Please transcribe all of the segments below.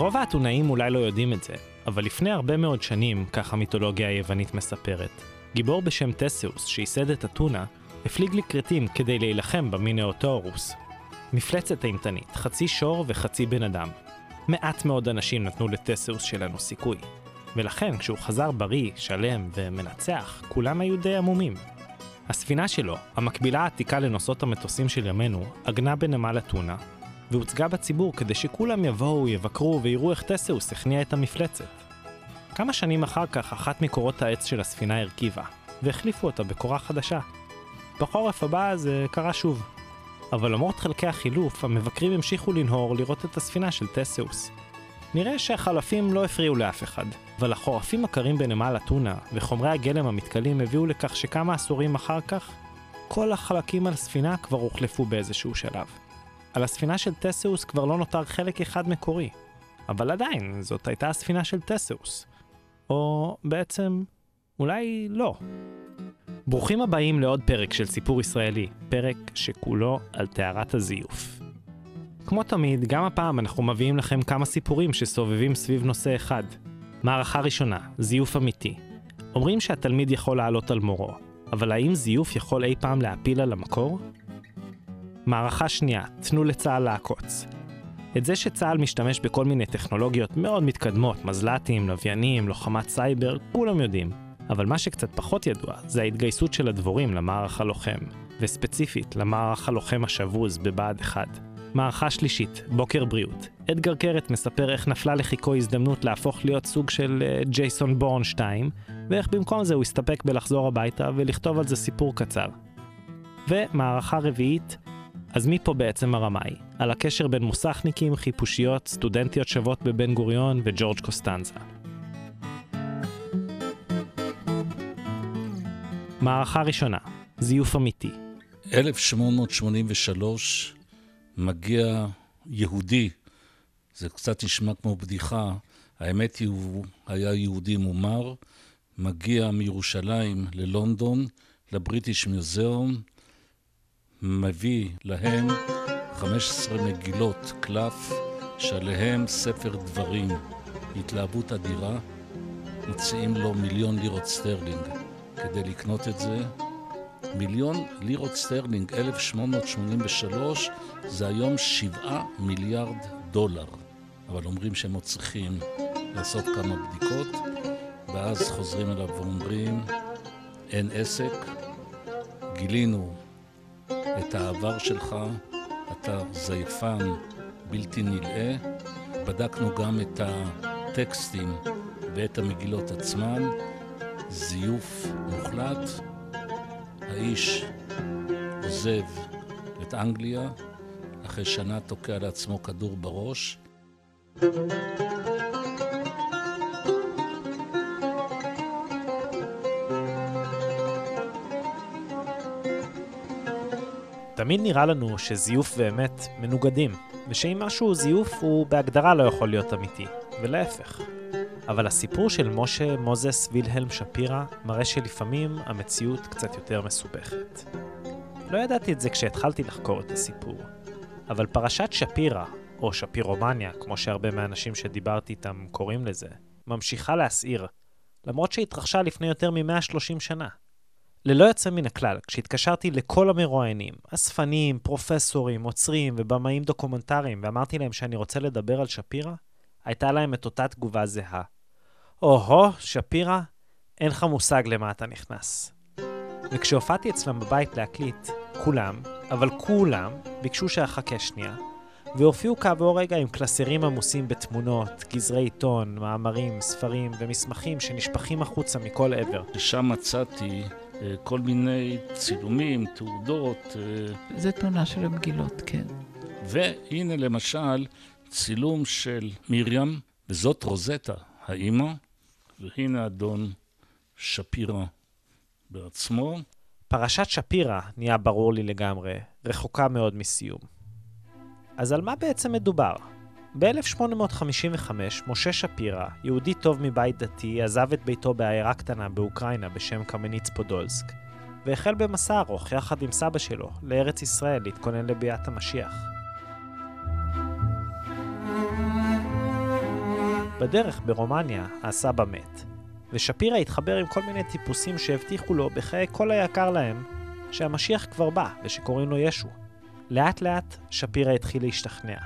רוב האתונאים אולי לא יודעים את זה, אבל לפני הרבה מאוד שנים, כך המיתולוגיה היוונית מספרת, גיבור בשם טסאוס, שייסד את אתונה, הפליג לכרתים כדי להילחם במינאוטורוס. מפלצת אימתנית, חצי שור וחצי בן אדם. מעט מאוד אנשים נתנו לטסאוס שלנו סיכוי. ולכן, כשהוא חזר בריא, שלם ומנצח, כולם היו די עמומים. הספינה שלו, המקבילה העתיקה לנוסעות המטוסים של ימינו, עגנה בנמל אתונה, והוצגה בציבור כדי שכולם יבואו, יבקרו ויראו איך טסאוס הכניע את המפלצת. כמה שנים אחר כך, אחת מקורות העץ של הספינה הרכיבה, והחליפו אותה בקורה חדשה. בחורף הבא זה קרה שוב. אבל למרות חלקי החילוף, המבקרים המשיכו לנהור לראות את הספינה של טסאוס. נראה שהחלפים לא הפריעו לאף אחד, אבל החורפים הקרים בנמל אתונה וחומרי הגלם המתכלים הביאו לכך שכמה עשורים אחר כך, כל החלקים על הספינה כבר הוחלפו באיזשהו שלב. על הספינה של טסאוס כבר לא נותר חלק אחד מקורי, אבל עדיין זאת הייתה הספינה של טסאוס. או בעצם, אולי לא. ברוכים הבאים לעוד פרק של סיפור ישראלי, פרק שכולו על טהרת הזיוף. כמו תמיד, גם הפעם אנחנו מביאים לכם כמה סיפורים שסובבים סביב נושא אחד. מערכה ראשונה, זיוף אמיתי. אומרים שהתלמיד יכול לעלות על מורו, אבל האם זיוף יכול אי פעם להפיל על המקור? מערכה שנייה, תנו לצה"ל לעקוץ. את זה שצה"ל משתמש בכל מיני טכנולוגיות מאוד מתקדמות, מזל"טים, לוויינים, לוחמת סייבר, כולם יודעים. אבל מה שקצת פחות ידוע, זה ההתגייסות של הדבורים למערך הלוחם, וספציפית למערך הלוחם השבוז בבה"ד 1. מערכה שלישית, בוקר בריאות. אדגר קרת מספר איך נפלה לחיקו הזדמנות להפוך להיות סוג של uh, ג'ייסון בורן 2, ואיך במקום זה הוא הסתפק בלחזור הביתה ולכתוב על זה סיפור קצר. ומערכה רביעית, אז מי פה בעצם הרמאי? על הקשר בין מוסכניקים, חיפושיות, סטודנטיות שוות בבן גוריון וג'ורג' קוסטנזה. מערכה ראשונה, זיוף אמיתי. 1883 מגיע יהודי, זה קצת נשמע כמו בדיחה, האמת היא, הוא היה יהודי מומר, מגיע מירושלים ללונדון, ל British Museum, מביא להם 15 מגילות קלף, שעליהם ספר דברים. התלהבות אדירה, מציעים לו מיליון לירות סטרלינג כדי לקנות את זה. מיליון לירות סטרלינג, 1883, זה היום 7 מיליארד דולר. אבל אומרים שהם עוד צריכים לעשות כמה בדיקות, ואז חוזרים אליו ואומרים, אין עסק, גילינו את העבר שלך, אתה זייפן בלתי נלאה. בדקנו גם את הטקסטים ואת המגילות עצמן, זיוף מוחלט. האיש עוזב את אנגליה, אחרי שנה תוקע לעצמו כדור בראש. תמיד נראה לנו שזיוף ואמת מנוגדים, ושאם משהו הוא זיוף הוא בהגדרה לא יכול להיות אמיתי, ולהפך. אבל הסיפור של משה מוזס וילהלם שפירא מראה שלפעמים המציאות קצת יותר מסובכת. לא ידעתי את זה כשהתחלתי לחקור את הסיפור, אבל פרשת שפירא, או שפירומניה, כמו שהרבה מהאנשים שדיברתי איתם קוראים לזה, ממשיכה להסעיר, למרות שהתרחשה לפני יותר מ-130 שנה. ללא יוצא מן הכלל, כשהתקשרתי לכל המרואיינים, אספנים, פרופסורים, עוצרים ובמאים דוקומנטריים, ואמרתי להם שאני רוצה לדבר על שפירא, הייתה להם את אותה תגובה זהה. או-הו, שפירא, אין לך מושג למה אתה נכנס. וכשהופעתי אצלם בבית להקליט, כולם, אבל כולם, ביקשו שאחכה שנייה, והופיעו כעבור רגע עם קלסרים עמוסים בתמונות, גזרי עיתון, מאמרים, ספרים ומסמכים שנשפכים החוצה מכל עבר. ושם מצאתי כל מיני צילומים, תעודות. אה, זה תמונה של המגילות, כן. והנה למשל צילום של מרים, וזאת רוזטה, האימא, והנה אדון שפירא בעצמו. פרשת שפירא, נהיה ברור לי לגמרי, רחוקה מאוד מסיום. אז על מה בעצם מדובר? ב-1855, משה שפירא, יהודי טוב מבית דתי, עזב את ביתו בעיירה קטנה באוקראינה בשם קמניץ פודולסק, והחל במסע ארוך יחד עם סבא שלו לארץ ישראל להתכונן לביאת המשיח. בדרך ברומניה הסבא מת, ושפירא התחבר עם כל מיני טיפוסים שהבטיחו לו בחיי כל היקר להם שהמשיח כבר בא ושקוראים לו ישו. לאט לאט שפירא התחיל להשתכנע,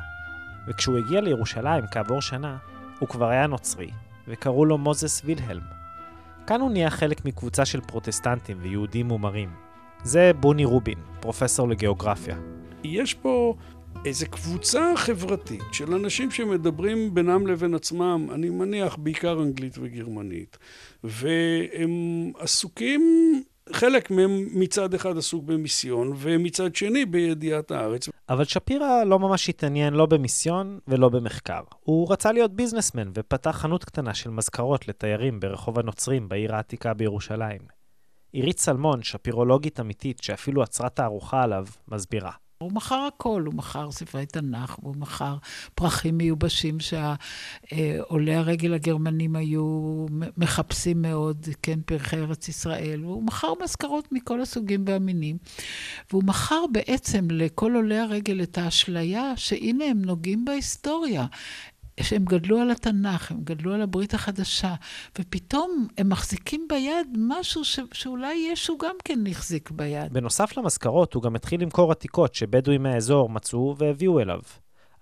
וכשהוא הגיע לירושלים כעבור שנה, הוא כבר היה נוצרי, וקראו לו מוזס וילהלם. כאן הוא נהיה חלק מקבוצה של פרוטסטנטים ויהודים מומרים. זה בוני רובין, פרופסור לגיאוגרפיה. יש פה איזו קבוצה חברתית של אנשים שמדברים בינם לבין עצמם, אני מניח בעיקר אנגלית וגרמנית, והם עסוקים חלק מהם מצד אחד עסוק במיסיון, ומצד שני בידיעת הארץ. אבל שפירא לא ממש התעניין לא במיסיון ולא במחקר. הוא רצה להיות ביזנסמן ופתח חנות קטנה של מזכרות לתיירים ברחוב הנוצרים בעיר העתיקה בירושלים. עירית צלמון, שפירולוגית אמיתית שאפילו עצרה תערוכה עליו, מסבירה. הוא מכר הכל, הוא מכר ספרי תנ"ך, הוא מכר פרחים מיובשים שעולי הרגל הגרמנים היו מחפשים מאוד, כן, פרחי ארץ ישראל, והוא מכר מזכרות מכל הסוגים והמינים. והוא מכר בעצם לכל עולי הרגל את האשליה שהנה הם נוגעים בהיסטוריה. שהם גדלו על התנ"ך, הם גדלו על הברית החדשה, ופתאום הם מחזיקים ביד משהו ש... שאולי ישו גם כן החזיק ביד. בנוסף למזכרות, הוא גם התחיל למכור עתיקות שבדואים מהאזור מצאו והביאו אליו.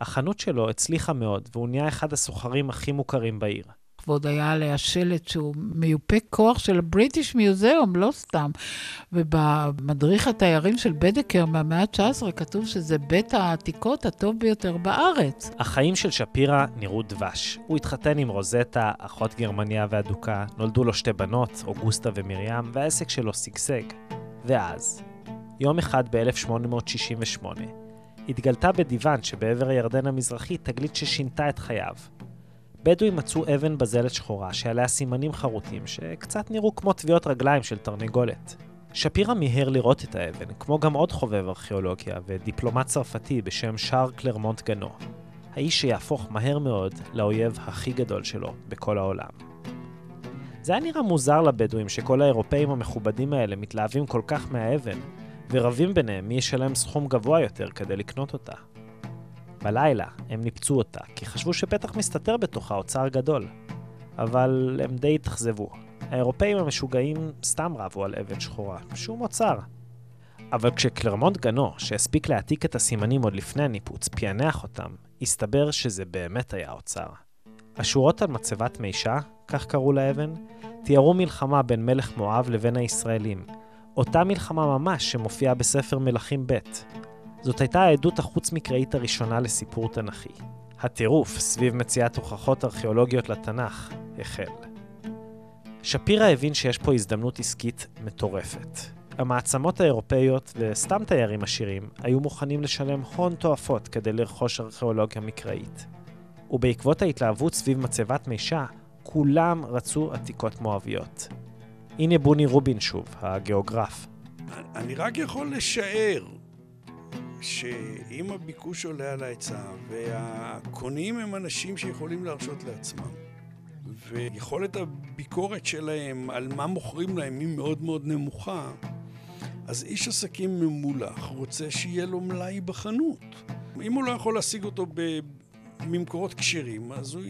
החנות שלו הצליחה מאוד, והוא נהיה אחד הסוחרים הכי מוכרים בעיר. ועוד היה עליה שלט שהוא מיופה כוח של הבריטיש מיוזיאום, לא סתם. ובמדריך התיירים של בדקר מהמאה ה-19 כתוב שזה בית העתיקות הטוב ביותר בארץ. החיים של שפירא נראו דבש. הוא התחתן עם רוזטה, אחות גרמניה ואדוקה, נולדו לו שתי בנות, אוגוסטה ומרים, והעסק שלו שגשג. ואז, יום אחד ב-1868, התגלתה בדיוון שבעבר הירדן המזרחי תגלית ששינתה את חייו. בדואים מצאו אבן בזלת שחורה שעליה סימנים חרוטים שקצת נראו כמו טביעות רגליים של תרנגולת. שפירא מיהר לראות את האבן, כמו גם עוד חובב ארכיאולוגיה ודיפלומט צרפתי בשם שער קלרמונט גנו, האיש שיהפוך מהר מאוד לאויב הכי גדול שלו בכל העולם. זה היה נראה מוזר לבדואים שכל האירופאים המכובדים האלה מתלהבים כל כך מהאבן, ורבים ביניהם מי ישלם סכום גבוה יותר כדי לקנות אותה. בלילה הם ניפצו אותה, כי חשבו שבטח מסתתר בתוכה אוצר גדול. אבל הם די התאכזבו. האירופאים המשוגעים סתם רבו על אבן שחורה, שום אוצר. אבל כשקלרמונט גנו, שהספיק להעתיק את הסימנים עוד לפני הניפוץ, פענח אותם, הסתבר שזה באמת היה אוצר. השורות על מצבת מישה, כך קראו לאבן, תיארו מלחמה בין מלך מואב לבין הישראלים. אותה מלחמה ממש שמופיעה בספר מלכים ב', זאת הייתה העדות החוץ-מקראית הראשונה לסיפור תנכי. הטירוף סביב מציאת הוכחות ארכיאולוגיות לתנ"ך החל. שפירא הבין שיש פה הזדמנות עסקית מטורפת. המעצמות האירופאיות וסתם תיירים עשירים היו מוכנים לשלם הון תועפות כדי לרכוש ארכיאולוגיה מקראית. ובעקבות ההתלהבות סביב מצבת מישה, כולם רצו עתיקות מואביות. הנה בוני רובין שוב, הגיאוגרף. אני רק יכול לשער שאם הביקוש עולה על ההיצע והקונים הם אנשים שיכולים להרשות לעצמם ויכולת הביקורת שלהם על מה מוכרים להם היא מאוד מאוד נמוכה אז איש עסקים ממולח רוצה שיהיה לו מלאי בחנות. אם הוא לא יכול להשיג אותו ממקורות כשרים, אז הוא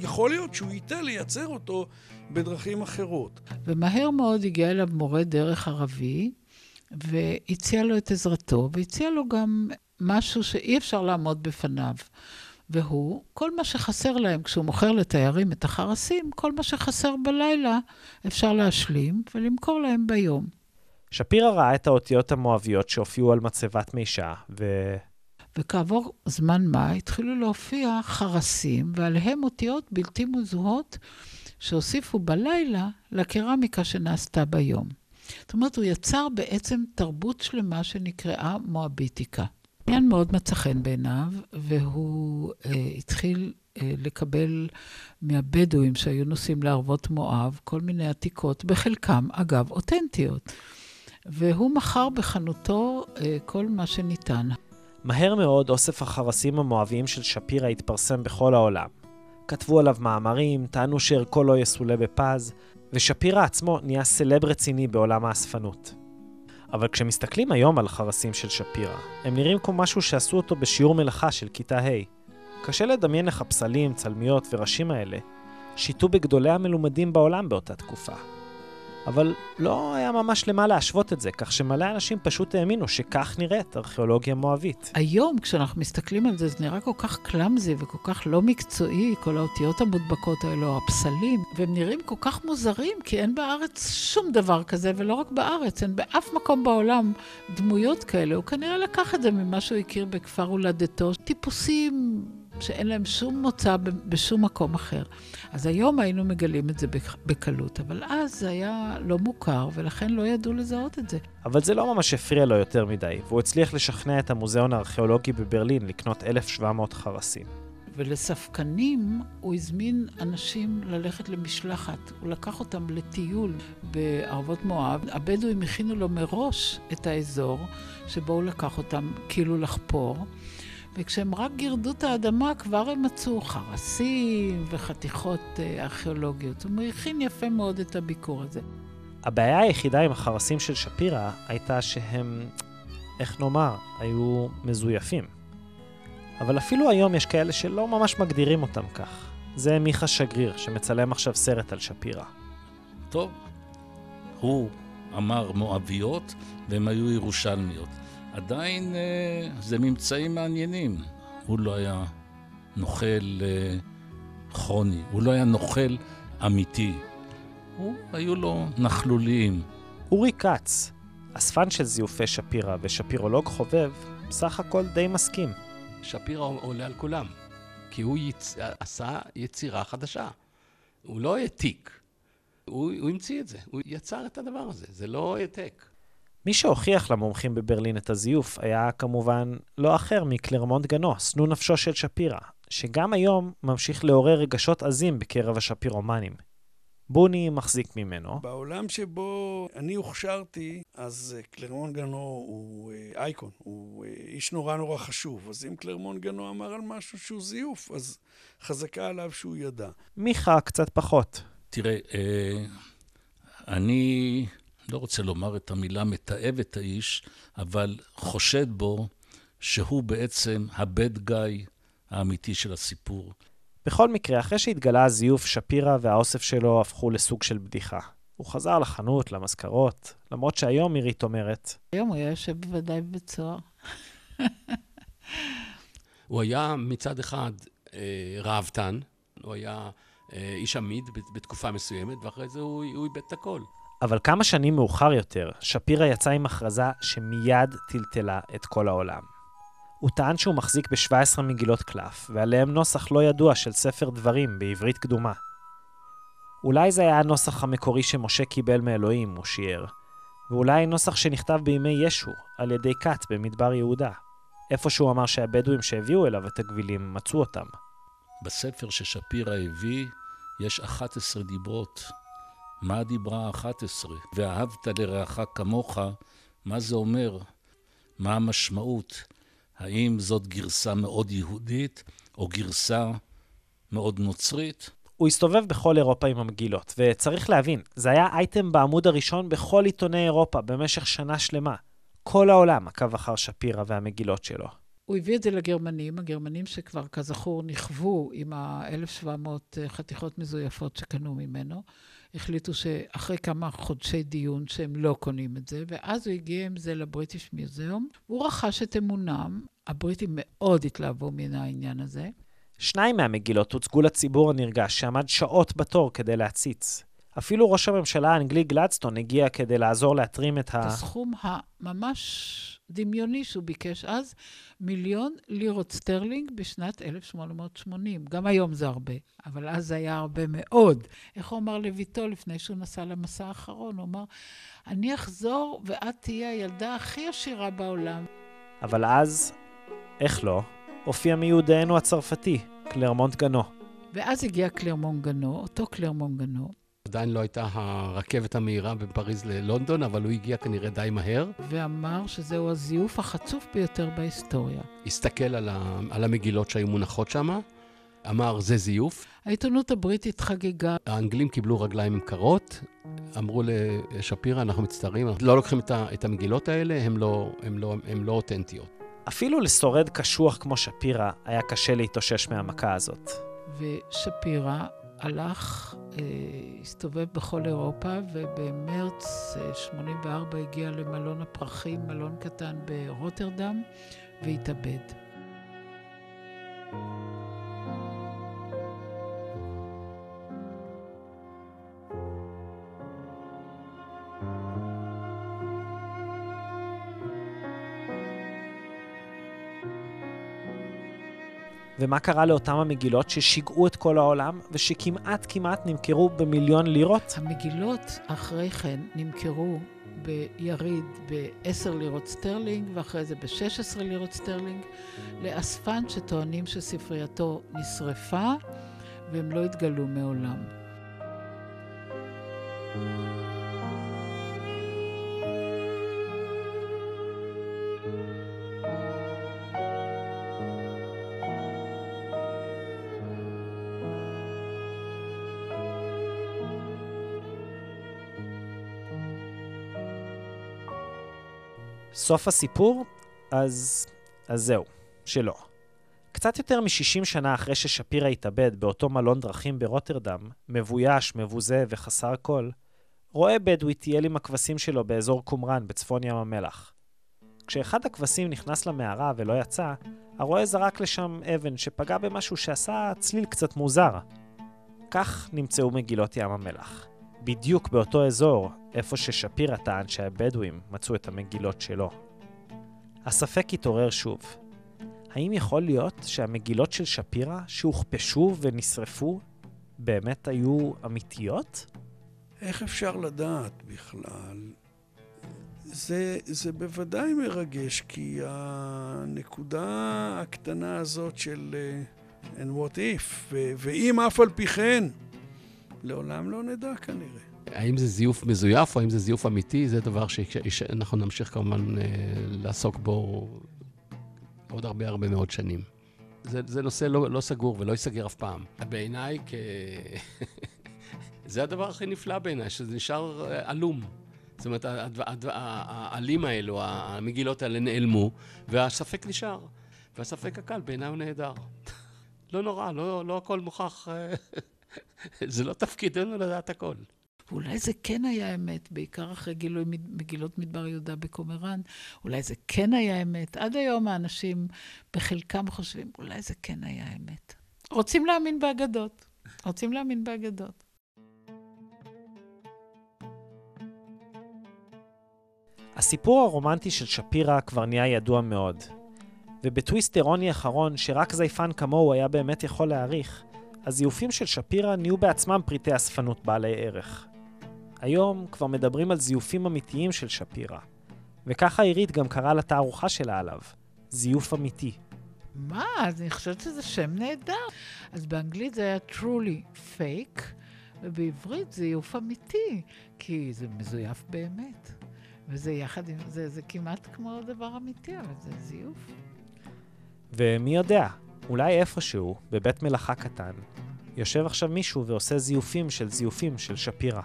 יכול להיות שהוא ייתה לייצר אותו בדרכים אחרות. ומהר מאוד הגיע אליו מורה דרך ערבי, והציע לו את עזרתו, והציע לו גם משהו שאי אפשר לעמוד בפניו. והוא, כל מה שחסר להם כשהוא מוכר לתיירים את החרסים, כל מה שחסר בלילה אפשר להשלים ולמכור להם ביום. שפירא ראה את האותיות המואביות שהופיעו על מצבת מישה, ו... וכעבור זמן מה התחילו להופיע חרסים, ועליהם אותיות בלתי מזוהות שהוסיפו בלילה לקרמיקה שנעשתה ביום. זאת אומרת, הוא יצר בעצם תרבות שלמה שנקראה מואביטיקה. עניין מאוד מצא חן בעיניו, והוא אה, התחיל אה, לקבל מהבדואים שהיו נוסעים לערבות מואב כל מיני עתיקות, בחלקם, אגב, אותנטיות. והוא מכר בחנותו אה, כל מה שניתן. מהר מאוד אוסף החרסים המואביים של שפירא התפרסם בכל העולם. כתבו עליו מאמרים, טענו שערכו לא יסולא בפז, ושפירא עצמו נהיה סלב רציני בעולם האספנות. אבל כשמסתכלים היום על החרסים של שפירא, הם נראים כמו משהו שעשו אותו בשיעור מלאכה של כיתה ה'. קשה לדמיין איך הפסלים, צלמיות וראשים האלה שיטו בגדולי המלומדים בעולם באותה תקופה. אבל לא היה ממש למה להשוות את זה, כך שמלא אנשים פשוט האמינו שכך נראית ארכיאולוגיה מואבית. היום, כשאנחנו מסתכלים על זה, זה נראה כל כך קלאמזי וכל כך לא מקצועי, כל האותיות המודבקות האלו, הפסלים, והם נראים כל כך מוזרים, כי אין בארץ שום דבר כזה, ולא רק בארץ, אין באף מקום בעולם דמויות כאלה. הוא כנראה לקח את זה ממה שהוא הכיר בכפר הולדתו. טיפוסים שאין להם שום מוצא בשום מקום אחר. אז היום היינו מגלים את זה בקלות, אבל אז זה היה לא מוכר, ולכן לא ידעו לזהות את זה. אבל זה לא ממש הפריע לו יותר מדי, והוא הצליח לשכנע את המוזיאון הארכיאולוגי בברלין לקנות 1,700 חרסים. ולספקנים הוא הזמין אנשים ללכת למשלחת. הוא לקח אותם לטיול בערבות מואב. הבדואים הכינו לו מראש את האזור שבו הוא לקח אותם כאילו לחפור. וכשהם רק גירדו את האדמה, כבר הם מצאו חרסים וחתיכות אה, ארכיאולוגיות. הוא הכין יפה מאוד את הביקור הזה. הבעיה היחידה עם החרסים של שפירא הייתה שהם, איך נאמר, היו מזויפים. אבל אפילו היום יש כאלה שלא ממש מגדירים אותם כך. זה מיכה שגריר, שמצלם עכשיו סרט על שפירא. טוב, הוא אמר מואביות והם היו ירושלמיות. עדיין אה, זה ממצאים מעניינים. הוא לא היה נוכל אה, כרוני, הוא לא היה נוכל אמיתי. הוא, היו לו נכלוליים. אורי כץ, אספן של זיופי שפירא ושפירולוג חובב, בסך הכל די מסכים. שפירא עולה על כולם, כי הוא יצ... עשה יצירה חדשה. הוא לא העתיק, הוא, הוא המציא את זה, הוא יצר את הדבר הזה, זה לא העתק. מי שהוכיח למומחים בברלין את הזיוף היה כמובן לא אחר מקלרמונט גנו, שנוא נפשו של שפירא, שגם היום ממשיך לעורר רגשות עזים בקרב השפירומנים. בוני מחזיק ממנו. בעולם שבו אני הוכשרתי, אז אה, קלרמון גנו הוא אה, אייקון, הוא אה, איש נורא נורא חשוב. אז אם קלרמון גנו אמר על משהו שהוא זיוף, אז חזקה עליו שהוא ידע. מיכה קצת פחות. תראה, אני לא רוצה לומר את המילה מתעב את האיש, אבל חושד בו שהוא בעצם הבד גאי האמיתי של הסיפור. בכל מקרה, אחרי שהתגלה הזיוף, שפירא והאוסף שלו הפכו לסוג של בדיחה. הוא חזר לחנות, למזכרות, למרות שהיום מירית אומרת... היום הוא היה יושב בוודאי בבית סוהר. הוא היה מצד אחד אה, ראוותן, הוא היה אה, איש עמיד בתקופה מסוימת, ואחרי זה הוא, הוא איבד את הכל. אבל כמה שנים מאוחר יותר, שפירא יצא עם הכרזה שמיד טלטלה את כל העולם. הוא טען שהוא מחזיק ב-17 מגילות קלף, ועליהם נוסח לא ידוע של ספר דברים בעברית קדומה. אולי זה היה הנוסח המקורי שמשה קיבל מאלוהים, הוא שיער, ואולי נוסח שנכתב בימי ישו, על ידי כת במדבר יהודה, איפה שהוא אמר שהבדואים שהביאו אליו את הגבילים מצאו אותם. בספר ששפירא הביא יש 11 דיברות מה דיברה ה-11? ואהבת לרעך כמוך, מה זה אומר? מה המשמעות? האם זאת גרסה מאוד יהודית, או גרסה מאוד נוצרית? הוא הסתובב בכל אירופה עם המגילות, וצריך להבין, זה היה אייטם בעמוד הראשון בכל עיתוני אירופה במשך שנה שלמה. כל העולם עקב אחר שפירא והמגילות שלו. הוא הביא את זה לגרמנים, הגרמנים שכבר, כזכור, נכוו עם ה-1700 חתיכות מזויפות שקנו ממנו. החליטו שאחרי כמה חודשי דיון שהם לא קונים את זה, ואז הוא הגיע עם זה לבריטיש מיוזיאום. הוא רכש את אמונם, הבריטים מאוד התלהבו מן העניין הזה. שניים מהמגילות הוצגו לציבור הנרגש שעמד שעות בתור כדי להציץ. אפילו ראש הממשלה האנגלי גלדסטון הגיע כדי לעזור להתרים את ה... את הסכום הממש דמיוני שהוא ביקש אז, מיליון לירות סטרלינג בשנת 1880. גם היום זה הרבה, אבל אז זה היה הרבה מאוד. איך הוא אמר לבתו לפני שהוא נסע למסע האחרון? הוא אמר, אני אחזור ואת תהיה הילדה הכי עשירה בעולם. אבל אז, איך לא, הופיע מיודענו הצרפתי, קלרמונט גנו. ואז הגיע קלרמונט גנו, אותו קלרמונט גנו, עדיין לא הייתה הרכבת המהירה בין פריז ללונדון, אבל הוא הגיע כנראה די מהר. ואמר שזהו הזיוף החצוף ביותר בהיסטוריה. הסתכל על, ה, על המגילות שהיו מונחות שם, אמר, זה זיוף. העיתונות הבריטית חגגה. האנגלים קיבלו רגליים קרות, אמרו לשפירא, אנחנו מצטערים, אנחנו לא לוקחים את, ה, את המגילות האלה, הן לא, לא, לא אותנטיות. אפילו לשורד קשוח כמו שפירא היה קשה להתאושש מהמכה הזאת. ושפירא הלך, הסתובב בכל אירופה, ובמרץ 84 אה, הגיע למלון הפרחים, מלון קטן ברוטרדם, והתאבד. ומה קרה לאותם המגילות ששיגעו את כל העולם ושכמעט כמעט נמכרו במיליון לירות? המגילות אחרי כן נמכרו ביריד ב-10 לירות סטרלינג ואחרי זה ב-16 לירות סטרלינג לאספן שטוענים שספרייתו נשרפה והם לא התגלו מעולם. סוף הסיפור? אז... אז זהו, שלא. קצת יותר מ-60 שנה אחרי ששפירא התאבד באותו מלון דרכים ברוטרדם, מבויש, מבוזה וחסר כל, רואה בדואי טייל עם הכבשים שלו באזור קומראן בצפון ים המלח. כשאחד הכבשים נכנס למערה ולא יצא, הרועה זרק לשם אבן שפגע במשהו שעשה צליל קצת מוזר. כך נמצאו מגילות ים המלח. בדיוק באותו אזור, איפה ששפירא טען שהבדואים מצאו את המגילות שלו. הספק התעורר שוב. האם יכול להיות שהמגילות של שפירא, שהוכפשו ונשרפו, באמת היו אמיתיות? איך אפשר לדעת בכלל? זה, זה בוודאי מרגש, כי הנקודה הקטנה הזאת של uh, and what if, ואם אף על פי כן, לעולם לא נדע כנראה. האם זה זיוף מזויף או האם זה זיוף אמיתי, זה דבר שאנחנו נמשיך כמובן אה, לעסוק בו עוד הרבה הרבה מאוד שנים. זה, זה נושא לא, לא סגור ולא ייסגר אף פעם. בעיניי, כ... זה הדבר הכי נפלא בעיניי, שזה נשאר אה, עלום. זאת אומרת, העלים האלו, המגילות האלה נעלמו, והספק נשאר. והספק הקל בעיניי הוא נהדר. לא נורא, לא, לא הכל מוכח. זה לא תפקידנו לדעת הכל. ואולי זה כן היה אמת, בעיקר אחרי גילוי מגילות מדבר יהודה בקומראן, אולי זה כן היה אמת. עד היום האנשים בחלקם חושבים, אולי זה כן היה אמת. רוצים להאמין באגדות. רוצים להאמין באגדות. הסיפור הרומנטי של שפירא כבר נהיה ידוע מאוד. ובטוויסט אירוני אחרון, שרק זייפן כמוהו היה באמת יכול להעריך, הזיופים של שפירא נהיו בעצמם פריטי אספנות בעלי ערך. היום כבר מדברים על זיופים אמיתיים של שפירא. וככה עירית גם קראה לתערוכה שלה עליו, זיוף אמיתי. מה? אני חושבת שזה שם נהדר. אז באנגלית זה היה truly fake, ובעברית זה זיוף אמיתי, כי זה מזויף באמת. וזה יחד עם זה, זה כמעט כמו דבר אמיתי, אבל זה זיוף. ומי יודע, אולי איפשהו, בבית מלאכה קטן, יושב עכשיו מישהו ועושה זיופים של זיופים של שפירא.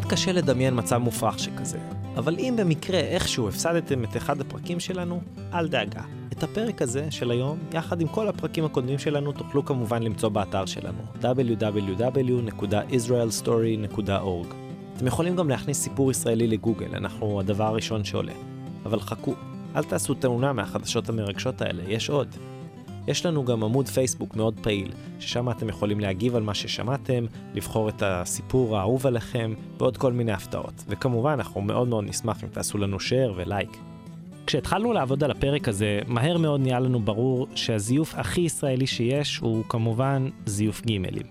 כמעט קשה לדמיין מצב מופרך שכזה, אבל אם במקרה איכשהו הפסדתם את אחד הפרקים שלנו, אל דאגה. את הפרק הזה של היום, יחד עם כל הפרקים הקודמים שלנו, תוכלו כמובן למצוא באתר שלנו, www.israelstory.org. אתם יכולים גם להכניס סיפור ישראלי לגוגל, אנחנו הדבר הראשון שעולה. אבל חכו, אל תעשו תאונה מהחדשות המרגשות האלה, יש עוד. יש לנו גם עמוד פייסבוק מאוד פעיל, ששם אתם יכולים להגיב על מה ששמעתם, לבחור את הסיפור האהוב עליכם, ועוד כל מיני הפתעות. וכמובן, אנחנו מאוד מאוד נשמח אם תעשו לנו share ולייק. כשהתחלנו לעבוד על הפרק הזה, מהר מאוד נהיה לנו ברור שהזיוף הכי ישראלי שיש הוא כמובן זיוף גימלים.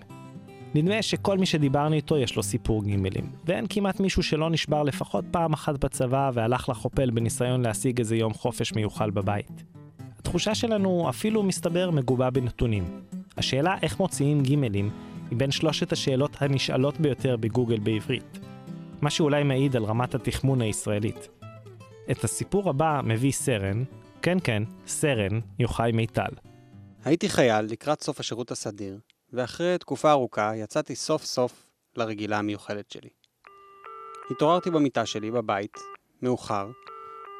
נדמה שכל מי שדיברנו איתו יש לו סיפור גימלים, ואין כמעט מישהו שלא נשבר לפחות פעם אחת בצבא והלך לחופל בניסיון להשיג איזה יום חופש מיוחל בבית. התחושה שלנו אפילו מסתבר מגובה בנתונים. השאלה איך מוציאים גימלים היא בין שלושת השאלות הנשאלות ביותר בגוגל בעברית. מה שאולי מעיד על רמת התחמון הישראלית. את הסיפור הבא מביא סרן, כן כן, סרן, יוחאי מיטל. הייתי חייל לקראת סוף השירות הסדיר, ואחרי תקופה ארוכה יצאתי סוף סוף לרגילה המיוחדת שלי. התעוררתי במיטה שלי בבית, מאוחר,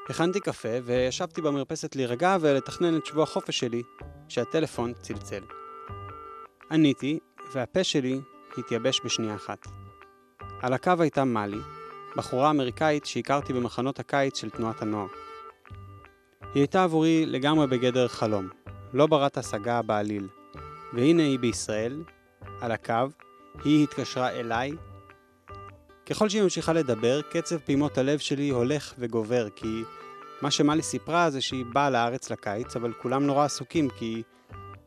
הכנתי קפה וישבתי במרפסת להירגע ולתכנן את שבוע החופש שלי, כשהטלפון צלצל. עניתי, והפה שלי התייבש בשנייה אחת. על הקו הייתה מאלי, בחורה אמריקאית שהכרתי במחנות הקיץ של תנועת הנוער. היא הייתה עבורי לגמרי בגדר חלום, לא ברת השגה בעליל. והנה היא בישראל, על הקו, היא התקשרה אליי. ככל שהיא ממשיכה לדבר, קצב פעימות הלב שלי הולך וגובר, כי מה שמלי סיפרה זה שהיא באה לארץ לקיץ, אבל כולם נורא עסוקים, כי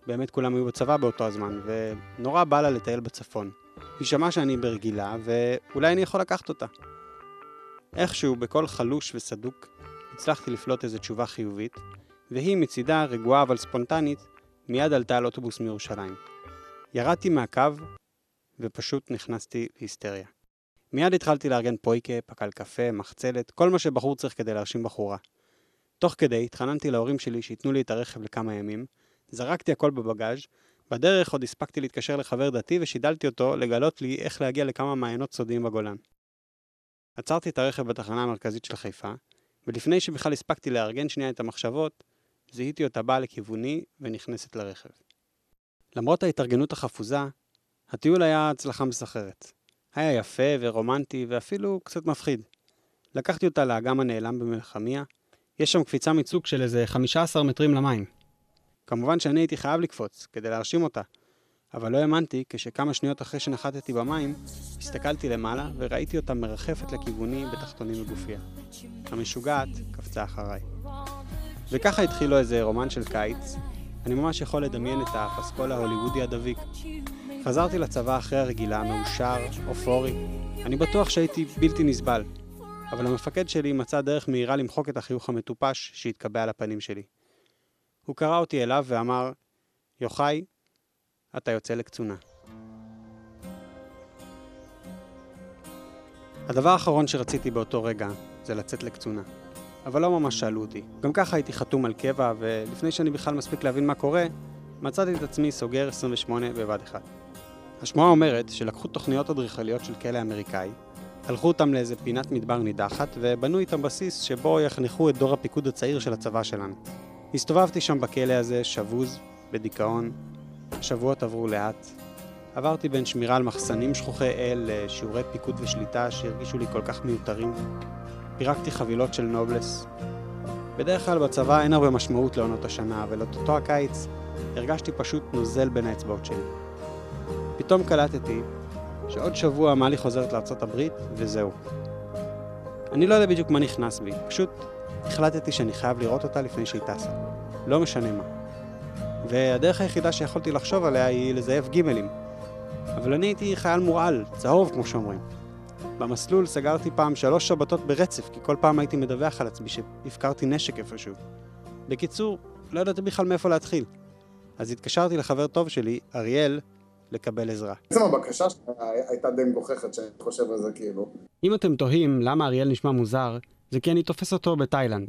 באמת כולם היו בצבא באותו הזמן, ונורא בא לה לטייל בצפון. היא שמעה שאני ברגילה, ואולי אני יכול לקחת אותה. איכשהו, בקול חלוש וסדוק, הצלחתי לפלוט איזו תשובה חיובית, והיא מצידה, רגועה אבל ספונטנית, מיד עלתה על אוטובוס מירושלים. ירדתי מהקו, ופשוט נכנסתי להיסטריה. מיד התחלתי לארגן פויקה, פקל קפה, מחצלת, כל מה שבחור צריך כדי להרשים בחורה. תוך כדי התחננתי להורים שלי שייתנו לי את הרכב לכמה ימים, זרקתי הכל בבגאז', בדרך עוד הספקתי להתקשר לחבר דתי ושידלתי אותו לגלות לי איך להגיע לכמה מעיינות סודיים בגולן. עצרתי את הרכב בתחנה המרכזית של חיפה, ולפני שבכלל הספקתי לארגן שנייה את המחשבות, זיהיתי אותה באה לכיווני ונכנסת לרכב. למרות ההתארגנות החפוזה, הטיול היה הצלחה מסחררת. היה יפה ורומנטי ואפילו קצת מפחיד. לקחתי אותה לאגם הנעלם במלחמיה, יש שם קפיצה מצוק של איזה 15 מטרים למים. כמובן שאני הייתי חייב לקפוץ, כדי להרשים אותה, אבל לא האמנתי כשכמה שניות אחרי שנחתתי במים, הסתכלתי למעלה וראיתי אותה מרחפת לכיווני בתחתונים מגופיה. המשוגעת קפצה אחריי. וככה התחילו איזה רומן של קיץ, אני ממש יכול לדמיין את הפסקול ההוליוודי הדביק. חזרתי לצבא אחרי הרגילה, מאושר, אופורי. אני בטוח שהייתי בלתי נסבל, אבל המפקד שלי מצא דרך מהירה למחוק את החיוך המטופש שהתקבע על הפנים שלי. הוא קרא אותי אליו ואמר, יוחאי, אתה יוצא לקצונה. הדבר האחרון שרציתי באותו רגע זה לצאת לקצונה. אבל לא ממש שאלו אותי. גם ככה הייתי חתום על קבע, ולפני שאני בכלל מספיק להבין מה קורה, מצאתי את עצמי סוגר 28 בבת אחד. השמועה אומרת שלקחו תוכניות אדריכליות של כלא אמריקאי, הלכו אותם לאיזה פינת מדבר נידחת, ובנו איתם בסיס שבו יחנכו את דור הפיקוד הצעיר של הצבא שלנו. הסתובבתי שם בכלא הזה, שבוז, בדיכאון. השבועות עברו לאט. עברתי בין שמירה על מחסנים שכוחי אל לשיעורי פיקוד ושליטה שהרגישו לי כל כך מיותרים. פירקתי חבילות של נובלס. בדרך כלל בצבא אין הרבה משמעות לעונות השנה, אבל אותו הקיץ הרגשתי פשוט נוזל בין האצבעות שלי. פתאום קלטתי שעוד שבוע מאלי חוזרת לארצות הברית, וזהו. אני לא יודע בדיוק מה נכנס בי, פשוט החלטתי שאני חייב לראות אותה לפני שהיא טסה. לא משנה מה. והדרך היחידה שיכולתי לחשוב עליה היא לזייף גימלים. אבל אני הייתי חייל מורעל, צהוב כמו שאומרים. במסלול סגרתי פעם שלוש שבתות ברצף, כי כל פעם הייתי מדווח על עצמי שהפקרתי נשק איפשהו. בקיצור, לא ידעתי בכלל מאיפה להתחיל. אז התקשרתי לחבר טוב שלי, אריאל, לקבל עזרה. בעצם הבקשה הייתה די מגוחכת שאני חושב על זה כאילו. אם אתם תוהים למה אריאל נשמע מוזר, זה כי אני תופס אותו בתאילנד.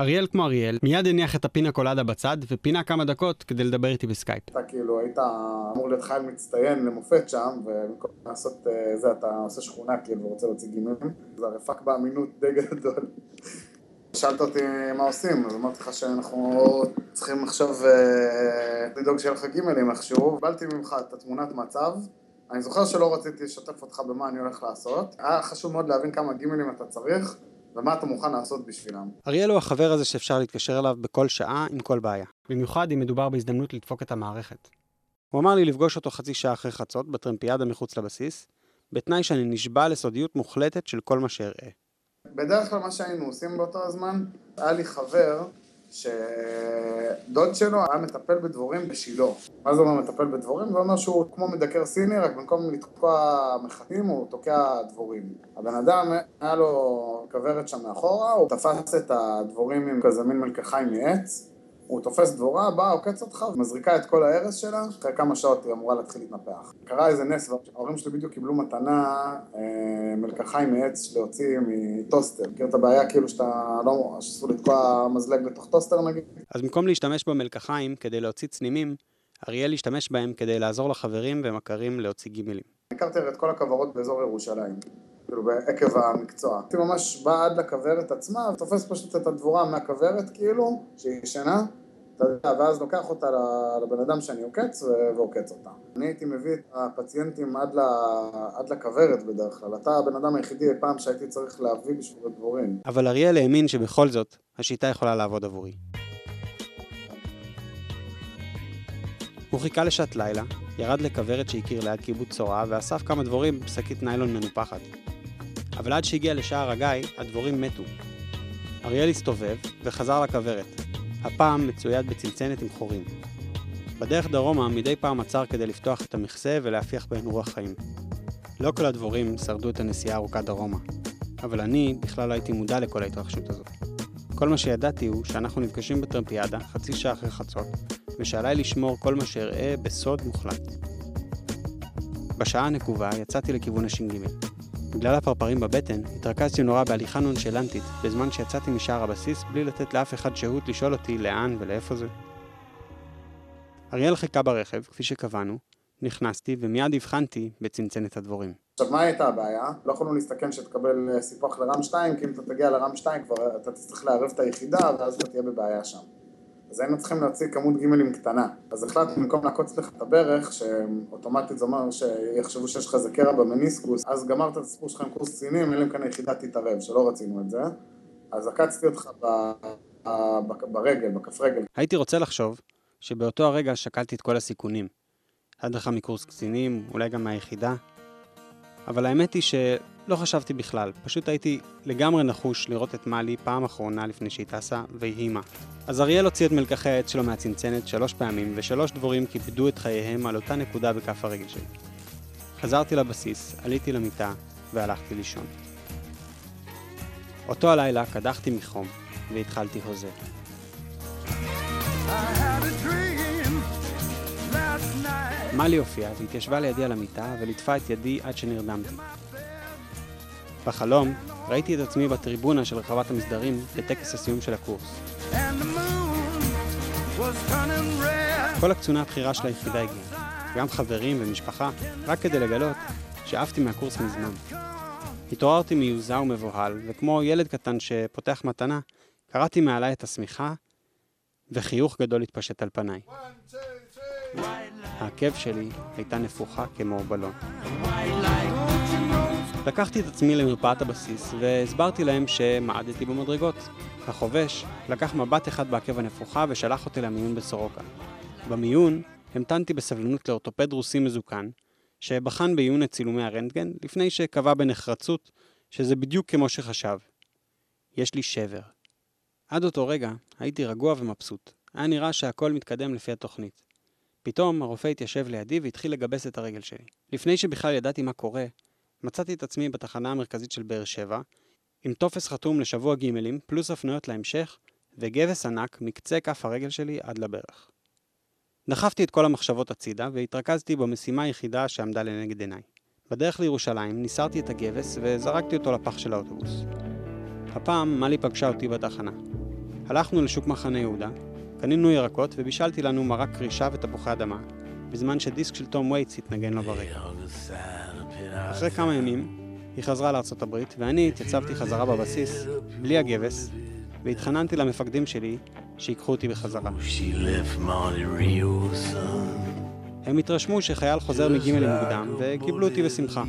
אריאל כמו אריאל, מיד הניח את הפינה קולדה בצד, ופינה כמה דקות כדי לדבר איתי בסקייפ. אתה כאילו היית אמור להיות חייל מצטיין למופת שם, ובמקום לעשות אה, זה, אתה עושה שכונה כאילו ורוצה להוציא גימלים. זה הרי פאק באמינות די גדול. שאלת אותי מה עושים, אז אמרתי לך שאנחנו צריכים עכשיו אה, לדאוג שיהיה לך גימלים איכשהו. קיבלתי ממך את התמונת מצב. אני זוכר שלא רציתי לשתף אותך במה אני הולך לעשות. היה חשוב מאוד להבין כמה גימלים אתה צריך. ומה אתה מוכן לעשות בשבילם. אריאל הוא החבר הזה שאפשר להתקשר אליו בכל שעה עם כל בעיה. במיוחד אם מדובר בהזדמנות לדפוק את המערכת. הוא אמר לי לפגוש אותו חצי שעה אחרי חצות בטרמפיאדה מחוץ לבסיס, בתנאי שאני נשבע לסודיות מוחלטת של כל מה שאראה. בדרך כלל מה שהיינו עושים באותו הזמן, היה לי חבר שדוד שלו היה מטפל בדבורים בשילה. מה זה אומר מטפל בדבורים? זה אומר שהוא כמו מדקר סיני, רק במקום לתקוע מחטים הוא תוקע דבורים. הבן אדם, היה לו כוורת שם מאחורה, הוא תפס את הדבורים עם כזה מין מלקחיים מעץ, הוא תופס דבורה, בא, עוקץ אותך, ומזריקה את כל ההרס שלה, אחרי כמה שעות היא אמורה להתחיל להתנפח. קרה איזה נס, ההורים שלי בדיוק קיבלו מתנה אה, מלקחיים מעץ להוציא מטוסטר. מכיר את הבעיה כאילו שאתה לא, שאסור לתקוע מזלג לתוך טוסטר נגיד? אז במקום להשתמש במלקחיים כדי להוציא צנימים, אריאל השתמש בהם כדי לעזור לחברים ומכרים להוציא גימלים. הכרתי את כל הכוורות באזור ירושלים. כאילו עקב המקצוע. הייתי ממש בא עד לכוורת עצמה, ותופס פשוט את הדבורה מהכוורת כאילו, שהיא ישנה, אתה יודע, ואז לוקח אותה לבן אדם שאני עוקץ ועוקץ אותה. אני הייתי מביא את הפציינטים עד, ל... עד לכוורת בדרך כלל. אתה הבן אדם היחידי אי פעם שהייתי צריך להביא בשביל הדבורים. אבל אריאל האמין שבכל זאת, השיטה יכולה לעבוד עבורי. הוא חיכה לשעת לילה, ירד לכוורת שהכיר ליד קיבוץ צורה, ואסף כמה דבורים בשקית ניילון מנופחת. אבל עד שהגיע לשער הגיא, הדבורים מתו. אריאל הסתובב וחזר לכוורת, הפעם מצויד בצנצנת עם חורים. בדרך דרומה מדי פעם עצר כדי לפתוח את המכסה ולהפיח בהן רוח חיים. לא כל הדבורים שרדו את הנסיעה הארוכה דרומה, אבל אני בכלל לא הייתי מודע לכל ההתרחשות הזאת. כל מה שידעתי הוא שאנחנו נפגשים בטרמפיאדה חצי שעה אחרי חצות, ושעליי לשמור כל מה שאראה בסוד מוחלט. בשעה הנקובה יצאתי לכיוון הש"ג. בגלל הפרפרים בבטן, התרכזתי נורא בהליכה נונשלנטית, בזמן שיצאתי משער הבסיס בלי לתת לאף אחד שהות לשאול אותי לאן ולאיפה זה. אריאל חיכה ברכב, כפי שקבענו, נכנסתי ומיד הבחנתי בצנצנת הדבורים. עכשיו, מה הייתה הבעיה? לא יכולנו להסתכן שתקבל אה, סיפוח לרם 2, כי אם אתה תגיע לרם 2 כבר אתה תצטרך לערב את היחידה ואז אתה תהיה בבעיה שם. אז היינו צריכים להוציא כמות גימלים קטנה. אז החלטנו במקום לעקוץ לך את הברך, שאוטומטית זה אומר שיחשבו שיש לך איזה קרע במניסקוס, אז גמרת את הסיפור שלך עם קורס קצינים, אלא אם כן היחידה תתערב, שלא רצינו את זה. אז עקצתי אותך ב... ברגל, בכף רגל. הייתי רוצה לחשוב שבאותו הרגע שקלתי את כל הסיכונים. הדרכה מקורס קצינים, אולי גם מהיחידה. אבל האמת היא שלא חשבתי בכלל, פשוט הייתי לגמרי נחוש לראות את מאלי פעם אחרונה לפני שהיא טסה, ויהי מה. אז אריאל הוציא את מלקחי העץ שלו מהצנצנת שלוש פעמים, ושלוש דבורים קיפדו את חייהם על אותה נקודה בכף הרגל שלי. חזרתי לבסיס, עליתי למיטה, והלכתי לישון. אותו הלילה קדחתי מחום, והתחלתי הוזה. מאלי הופיעה והתיישבה לידי על המיטה וליטפה את ידי עד שנרדמתי. בחלום ראיתי את עצמי בטריבונה של רחבת המסדרים בטקס הסיום של הקורס. כל הקצונה הבכירה של היחידה הגיעה, גם חברים ומשפחה, רק כדי לגלות שעפתי מהקורס מזמן. התעוררתי מיוזע ומבוהל, וכמו ילד קטן שפותח מתנה, קראתי מעליי את השמיכה, וחיוך גדול התפשט על פניי. העקב שלי הייתה נפוחה כמו בלון. לקחתי את עצמי למרפאת הבסיס והסברתי להם שמעדתי במדרגות. החובש לקח מבט אחד בעקב הנפוחה ושלח אותי למיון בסורוקה. במיון המתנתי בסבלנות לאורתופד רוסי מזוקן, שבחן בעיון את צילומי הרנטגן לפני שקבע בנחרצות שזה בדיוק כמו שחשב. יש לי שבר. עד אותו רגע הייתי רגוע ומבסוט. היה נראה שהכל מתקדם לפי התוכנית. פתאום הרופא התיישב לידי והתחיל לגבס את הרגל שלי. לפני שבכלל ידעתי מה קורה, מצאתי את עצמי בתחנה המרכזית של באר שבע, עם טופס חתום לשבוע גימלים, פלוס הפנויות להמשך, וגבס ענק מקצה כף הרגל שלי עד לברך. דחפתי את כל המחשבות הצידה, והתרכזתי במשימה היחידה שעמדה לנגד עיניי. בדרך לירושלים ניסרתי את הגבס וזרקתי אותו לפח של האוטובוס. הפעם מלי פגשה אותי בתחנה. הלכנו לשוק מחנה יהודה, קנינו ירקות ובישלתי לנו מרק קרישה ותפוחי אדמה, בזמן שדיסק של תום וייטס התנגן לו ברגע. אחרי כמה ימים, היא חזרה לארצות הברית, ואני התייצבתי חזרה בבסיס, בלי הגבס, והתחננתי למפקדים שלי שיקחו אותי בחזרה. הם התרשמו שחייל חוזר מגימל מוקדם, וקיבלו אותי בשמחה.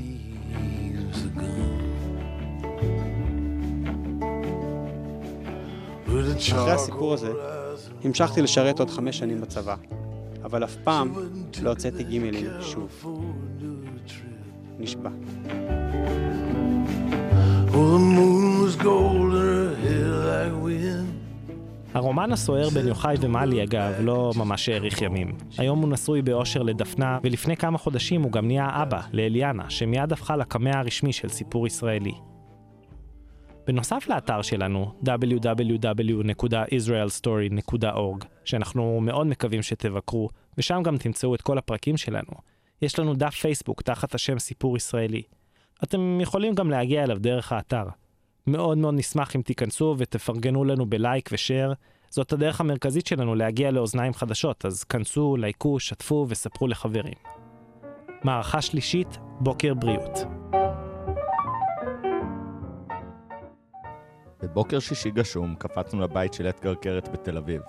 אחרי הסיפור הזה, המשכתי לשרת עוד חמש שנים בצבא, אבל אף פעם לא הוצאתי גימלים שוב. נשבע. הרומן הסוער בין יוחאי ומלי, אגב, לא ממש האריך ימים. היום הוא נשוי באושר לדפנה, ולפני כמה חודשים הוא גם נהיה אבא לאליאנה, שמיד הפכה לקמע הרשמי של סיפור ישראלי. בנוסף לאתר שלנו, www.israelstory.org, שאנחנו מאוד מקווים שתבקרו, ושם גם תמצאו את כל הפרקים שלנו. יש לנו דף פייסבוק תחת השם סיפור ישראלי. אתם יכולים גם להגיע אליו דרך האתר. מאוד מאוד נשמח אם תיכנסו ותפרגנו לנו בלייק ושאר. זאת הדרך המרכזית שלנו להגיע לאוזניים חדשות, אז כנסו, לייקו, שתפו וספרו לחברים. מערכה שלישית, בוקר בריאות. בבוקר שישי גשום קפצנו לבית של אתגר קרת בתל אביב.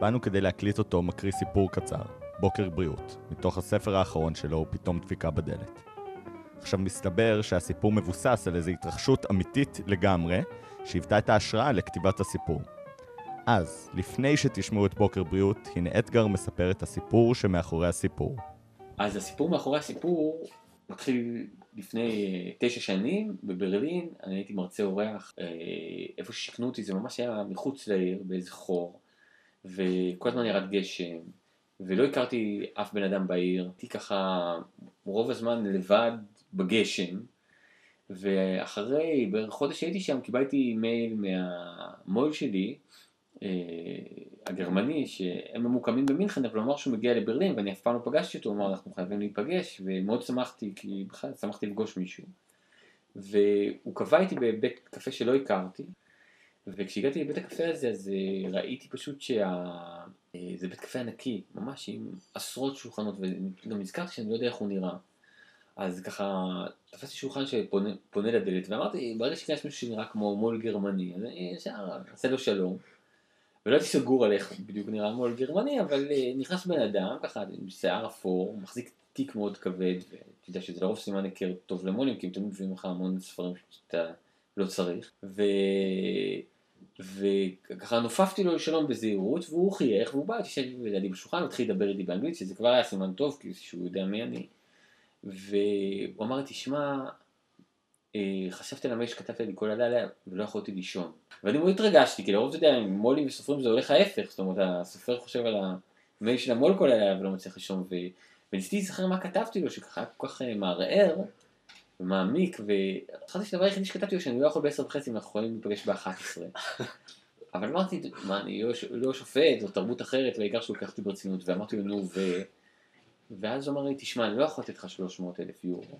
באנו כדי להקליט אותו מקריא סיפור קצר, בוקר בריאות, מתוך הספר האחרון שלו, פתאום דפיקה בדלת. עכשיו מסתבר שהסיפור מבוסס על איזו התרחשות אמיתית לגמרי, שהיוותה את ההשראה לכתיבת הסיפור. אז, לפני שתשמעו את בוקר בריאות, הנה אתגר מספר את הסיפור שמאחורי הסיפור. אז הסיפור מאחורי הסיפור מתחיל לפני אה, תשע שנים בברלין, אני הייתי מרצה אורח, אה, איפה ששיכנו אותי זה ממש היה מחוץ לעיר, באיזה חור, וכל הזמן ירד גשם, ולא הכרתי אף בן אדם בעיר, הייתי ככה רוב הזמן לבד בגשם, ואחרי בערך חודש שהייתי שם קיבלתי מייל מהמו"ל שלי, אה, הגרמני, שהם ממוקמים במינכן, אבל הוא אמר שהוא מגיע לברלין, ואני אף פעם לא פגשתי אותו, הוא אמר אנחנו חייבים להיפגש, ומאוד שמחתי, כי בכלל שמחתי לפגוש מישהו. והוא קבע איתי בבית קפה שלא הכרתי, וכשהגעתי לבית הקפה הזה, אז אה, ראיתי פשוט שזה אה, בית קפה ענקי, ממש עם עשרות שולחנות, וגם נזכרתי שאני לא יודע איך הוא נראה. אז ככה תפסתי שולחן שפונה לדלת, ואמרתי, ברגע שכנס מישהו שנראה כמו מו"ל גרמני, אז אני ישר אעשה לו שלום. ולא הייתי סגור על איך בדיוק נראה מו"ל גרמני, אבל אה, נכנס בן אדם, ככה עם שיער אפור, מחזיק תיק מאוד כבד, ואתה יודע שזה לרוב סימן היכר טוב למו"לים, כי הם תמיד מביאים לך המון ספרים שאתה לא צריך. ו... וככה נופפתי לו לשלום בזהירות, והוא חייך, והוא בא, תשב לידי בשולחן, התחיל לדבר איתי באנגלית, שזה כבר היה סימן טוב, כי שהוא יודע מי אני. והוא אמר לי, תשמע, אה, חשבתי על המייל שכתבת לי כל הלילה ולא יכולתי לישון. ואני מאוד התרגשתי, כי לרוב אתה יודע, מו"לים וסופרים זה הולך ההפך, זאת אומרת, הסופר חושב על המייל של המו"ל כל הלילה ולא מצליח לישון, ו... וניסיתי להיזכר מה כתבתי לו, שככה כל כך אה, מערער ומעמיק, והתחלתי שהדבר היחידי שכתבתי לו שאני לא יכול בעשר וחצי, אנחנו יכולים להיפגש באחת עשרה. אבל אמרתי, מה, אני לא, לא שופט, זו תרבות אחרת, והעיקר שהוא לקח אותי ברצינות, ואמרתי לו, נו, ו... ואז הוא אמר לי, תשמע, אני לא יכול לתת לך 300 אלף יורו,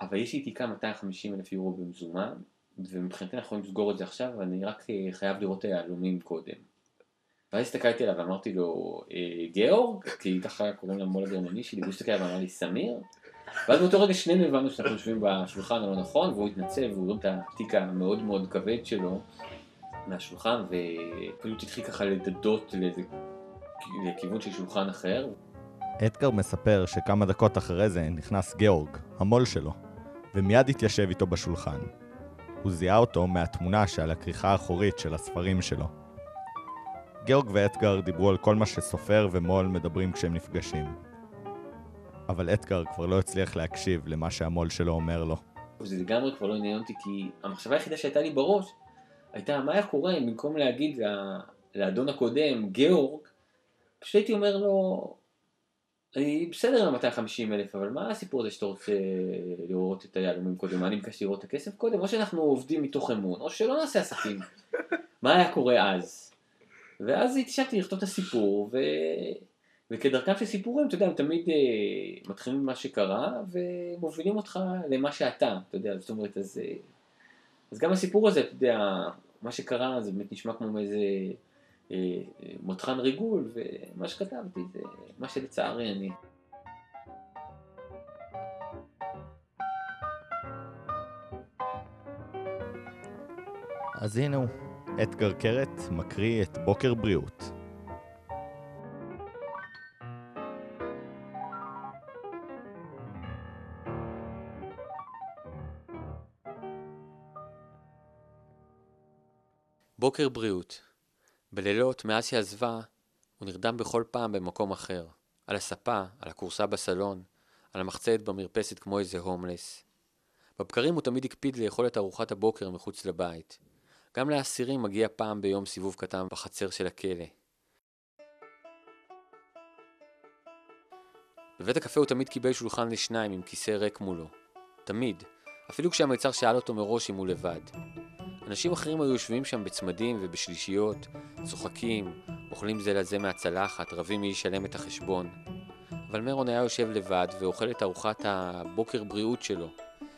אבל יש לי תיקה 250 אלף יורו במזומן, ומבחינתי אנחנו יכולים לסגור את זה עכשיו, ואני רק אה, חייב לראות את היהלומים קודם. ואז הסתכלתי עליו ואמרתי לו, אה, גאורג? כי ככה קוראים למו"ל הגרמני שלי, והוא הסתכל עליו ואמר לי, סמיר? ואז באותו רגע שנינו הבנו שאנחנו יושבים בשולחן הלא נכון, והוא התנצל, והוא הרים את התיק המאוד מאוד כבד שלו מהשולחן, ופשוט התחיל ככה לדדות לאיזה לכיוון של שולחן אחר. אדגר מספר שכמה דקות אחרי זה נכנס גאורג, המו"ל שלו, ומיד התיישב איתו בשולחן. הוא זיהה אותו מהתמונה שעל הכריכה האחורית של הספרים שלו. גאורג ואתגר דיברו על כל מה שסופר ומו"ל מדברים כשהם נפגשים. אבל אתגר כבר לא הצליח להקשיב למה שהמו"ל שלו אומר לו. זה לגמרי כבר לא עניין אותי, כי המחשבה היחידה שהייתה לי בראש הייתה מה היה קורה אם במקום להגיד לאדון הקודם, גאורג, פשוט הייתי אומר לו, אני בסדר עם 250 אלף, אבל מה הסיפור הזה שאתה רוצה לראות את היהלומים קודם? מה אני ביקשתי לראות את הכסף קודם? או שאנחנו עובדים מתוך אמון, או שלא נעשה עסקים. מה היה קורה אז? ואז התשבתי לכתוב את הסיפור, ו... וכדרכם של סיפורים, אתה יודע, הם תמיד אה, מתחילים ממה שקרה, ומובילים אותך למה שאתה, אתה יודע, זאת אומרת, אז, אה, אז גם הסיפור הזה, אתה יודע, מה שקרה זה באמת נשמע כמו איזה... אה, מותחן ריגול, ומה שכתבתי זה מה שלצערי אני. אז הנה הוא, אתגר קרת מקריא את בוקר בריאות. בוקר בריאות בלילות, מאז שהיא עזבה, הוא נרדם בכל פעם במקום אחר. על הספה, על הכורסה בסלון, על המחצית במרפסת כמו איזה הומלס. בבקרים הוא תמיד הקפיד לאכול את ארוחת הבוקר מחוץ לבית. גם לאסירים מגיע פעם ביום סיבוב קטן בחצר של הכלא. בבית הקפה הוא תמיד קיבל שולחן לשניים עם כיסא ריק מולו. תמיד. אפילו כשהמיצר שאל אותו מראש אם הוא לבד. אנשים אחרים היו יושבים שם בצמדים ובשלישיות, צוחקים, אוכלים זה לזה מהצלחת, רבים מי ישלם את החשבון. אבל מרון היה יושב לבד ואוכל את ארוחת הבוקר בריאות שלו,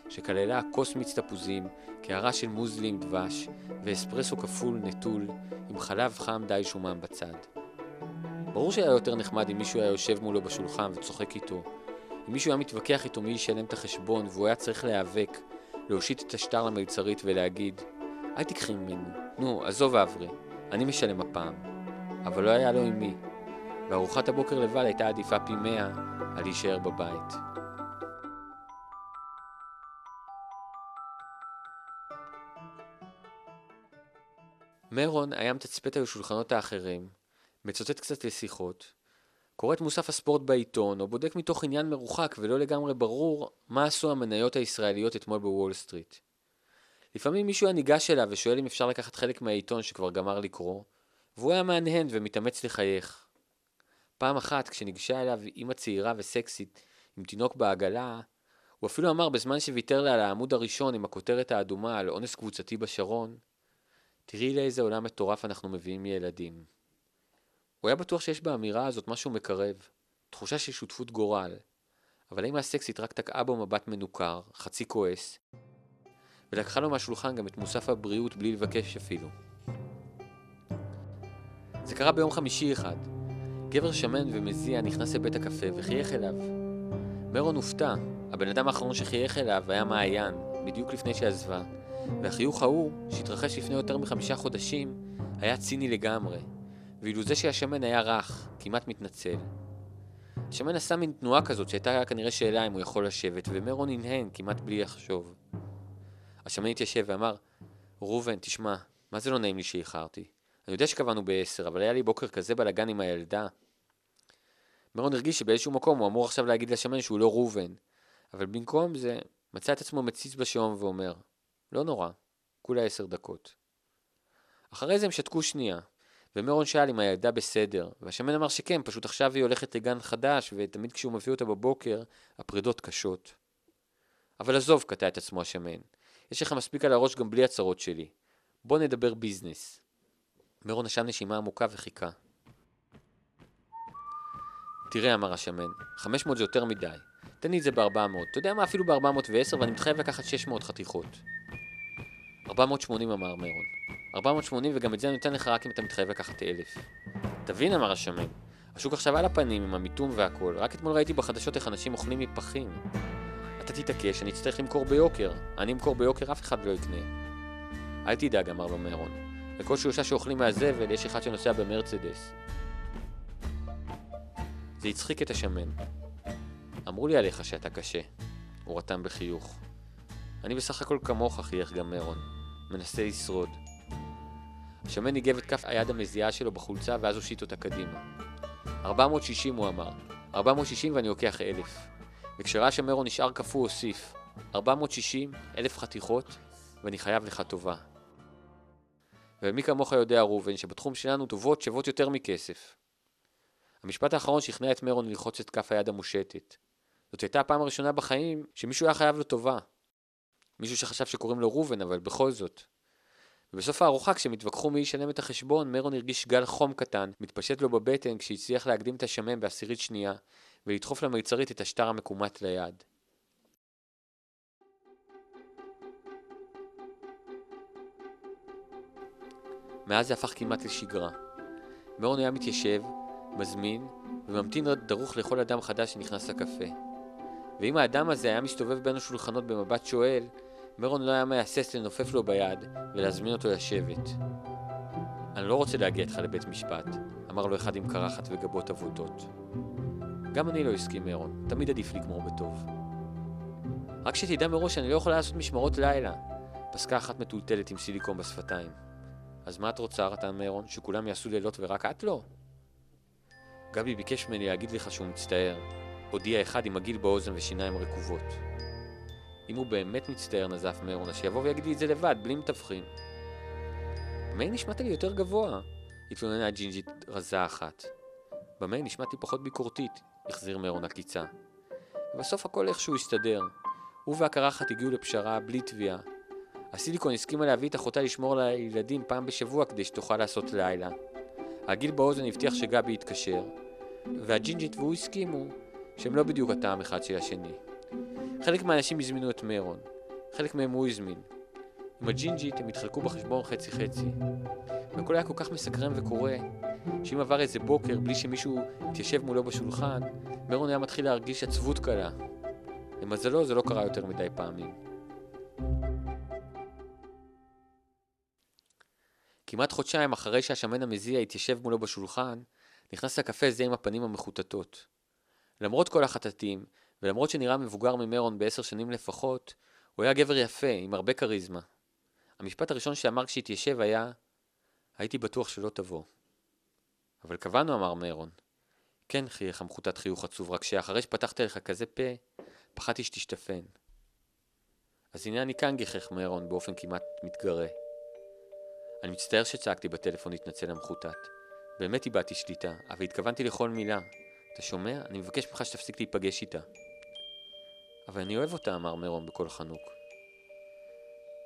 שכללה כוס מיץ תפוזים, קערה של מוזלי עם דבש ואספרסו כפול נטול עם חלב חם די שומן בצד. ברור שהיה יותר נחמד אם מישהו היה יושב מולו בשולחן וצוחק איתו. אם מישהו היה מתווכח איתו מי ישלם את החשבון והוא היה צריך להיאבק, להושיט את השטר למלצרית ולהגיד אל תקחי ממנו, נו, עזוב אברי, אני משלם הפעם. אבל לא היה לו עם מי, וארוחת הבוקר לבד הייתה עדיפה פי מאה על להישאר בבית. מרון היה מתצפת על השולחנות האחרים, מצוטט קצת לשיחות, קורא את מוסף הספורט בעיתון, או בודק מתוך עניין מרוחק ולא לגמרי ברור מה עשו המניות הישראליות אתמול בוול סטריט. לפעמים מישהו היה ניגש אליו ושואל אם אפשר לקחת חלק מהעיתון שכבר גמר לקרוא, והוא היה מהנהן ומתאמץ לחייך. פעם אחת, כשניגשה אליו אימא צעירה וסקסית עם תינוק בעגלה, הוא אפילו אמר בזמן שוויתר לה על העמוד הראשון עם הכותרת האדומה על אונס קבוצתי בשרון, תראי לאיזה עולם מטורף אנחנו מביאים ילדים. הוא היה בטוח שיש באמירה הזאת משהו מקרב, תחושה של שותפות גורל, אבל האמא הסקסית רק תקעה בו מבט מנוכר, חצי כועס, ולקחה לו מהשולחן גם את מוסף הבריאות בלי לבקש אפילו. זה קרה ביום חמישי אחד. גבר שמן ומזיע נכנס לבית הקפה וחייך אליו. מרון הופתע, הבן אדם האחרון שחייך אליו היה מעיין, בדיוק לפני שעזבה, והחיוך ההוא, שהתרחש לפני יותר מחמישה חודשים, היה ציני לגמרי, ואילו זה שהשמן היה רך, כמעט מתנצל. השמן עשה מין תנועה כזאת שהייתה כנראה שאלה אם הוא יכול לשבת, ומרון הנהן כמעט בלי לחשוב. השמן התיישב ואמר, ראובן, תשמע, מה זה לא נעים לי שאיחרתי? אני יודע שקבענו בעשר, אבל היה לי בוקר כזה בלאגן עם הילדה. מרון הרגיש שבאיזשהו מקום הוא אמור עכשיו להגיד לשמן שהוא לא ראובן, אבל במקום זה, מצא את עצמו מציץ בשעון ואומר, לא נורא, כולה עשר דקות. אחרי זה הם שתקו שנייה, ומרון שאל אם הילדה בסדר, והשמן אמר שכן, פשוט עכשיו היא הולכת לגן חדש, ותמיד כשהוא מביא אותה בבוקר, הפרידות קשות. אבל עזוב, קטע את עצמו השמן. יש לך מספיק על הראש גם בלי הצרות שלי. בוא נדבר ביזנס. מרון נשם נשימה עמוקה וחיכה. תראה, אמר השמן, 500 זה יותר מדי. תן לי את זה ב-400. אתה יודע מה, אפילו ב-410 ואני מתחייב לקחת 600 חתיכות. 480 אמר מרון. 480 וגם את זה אני נותן לך רק אם אתה מתחייב לקחת 1,000. תבין, אמר השמן. השוק עכשיו על הפנים עם המיתון והכל. רק אתמול ראיתי בחדשות איך אנשים אוכלים מפחים. אתה תתעקש, אני אצטרך למכור ביוקר. אני אמכור ביוקר, אף אחד לא יקנה. אל תדאג, אמר לו מרון. לכל שלושה שאוכלים מהזבל יש אחד שנוסע במרצדס. זה הצחיק את השמן. אמרו לי עליך שאתה קשה. הוא רתם בחיוך. אני בסך הכל כמוך, חייך גם מרון. מנסה לשרוד. השמן ניגב את כף היד המזיעה שלו בחולצה ואז הושיט אותה קדימה. 460 הוא אמר. 460 ואני לוקח אלף. וכשראה שמרון נשאר קפוא הוסיף. 460, אלף חתיכות, ואני חייב לך טובה. ומי כמוך יודע, ראובן, שבתחום שלנו טובות שוות יותר מכסף. המשפט האחרון שכנע את מרון ללחוץ את כף היד המושטת. זאת הייתה הפעם הראשונה בחיים שמישהו היה חייב לו טובה. מישהו שחשב שקוראים לו ראובן, אבל בכל זאת. ובסוף הארוחה, כשהם התווכחו מי ישלם את החשבון, מרון הרגיש גל חום קטן, מתפשט לו בבטן כשהצליח להקדים את השמן בעשירית שנייה, ולדחוף למלצרית את השטר המקומט ליד. מאז זה הפך כמעט לשגרה. מרון היה מתיישב, מזמין, וממתין דרוך לכל אדם חדש שנכנס לקפה. ואם האדם הזה היה מסתובב בין השולחנות במבט שואל, מרון לא היה מהסס לנופף לו ביד ולהזמין אותו לשבת. אני לא רוצה להגיע איתך לבית משפט, אמר לו אחד עם קרחת וגבות אבותות. גם אני לא הסכים מרון, תמיד עדיף לגמור בטוב. רק שתדע מראש שאני לא יכולה לעשות משמרות לילה. פסקה אחת מטולטלת עם סיליקון בשפתיים. אז מה את רוצה, רטן מרון, שכולם יעשו לילות ורק את לא? גבי ביקש ממני להגיד לך שהוא מצטער. הודיע אחד עם עגיל באוזן ושיניים רקובות. אם הוא באמת מצטער, נזף מרון, אז שיבוא ויגיד לי את זה לבד, בלי מתווכים. במייל נשמעת לי יותר גבוה, התלוננה ג'ינג'ית רזה אחת. במייל נשמעתי פחות ביקורתית, החזיר מרון עקיצה. ובסוף הכל איכשהו הסתדר. הוא והקרחת הגיעו לפשרה בלי תביעה. הסיליקון הסכימה להביא את אחותה לשמור על הילדים פעם בשבוע כדי שתוכל לעשות לילה. הגיל באוזן הבטיח שגבי יתקשר, והג'ינג'ית והוא הסכימו שהם לא בדיוק הטעם אחד של השני. חלק מהאנשים הזמינו את מרון, חלק מהם הוא הזמין. עם הג'ינג'ית הם התחלקו בחשבון חצי חצי. והכל היה כל כך מסקרן וקורא, שאם עבר איזה בוקר בלי שמישהו התיישב מולו בשולחן, מרון היה מתחיל להרגיש עצבות קלה. למזלו זה לא קרה יותר מדי פעמים. כמעט חודשיים אחרי שהשמן המזיע התיישב מולו בשולחן, נכנס לקפה זה עם הפנים המחוטטות. למרות כל החטטים, ולמרות שנראה מבוגר ממרון בעשר שנים לפחות, הוא היה גבר יפה, עם הרבה כריזמה. המשפט הראשון שאמר כשהתיישב היה, הייתי בטוח שלא תבוא. אבל קבענו, אמר מרון. כן, חייך המחוטט חיוך עצוב, רק שאחרי שפתחת לך כזה פה, פחדתי שתשתפן. אז הנה אני כאן, גיחך מרון באופן כמעט מתגרה. אני מצטער שצעקתי בטלפון להתנצל המחוטט. באמת איבדתי שליטה, אבל התכוונתי לכל מילה. אתה שומע? אני מבקש ממך שתפסיק להיפגש איתה. אבל אני אוהב אותה, אמר מרון בקול חנוק.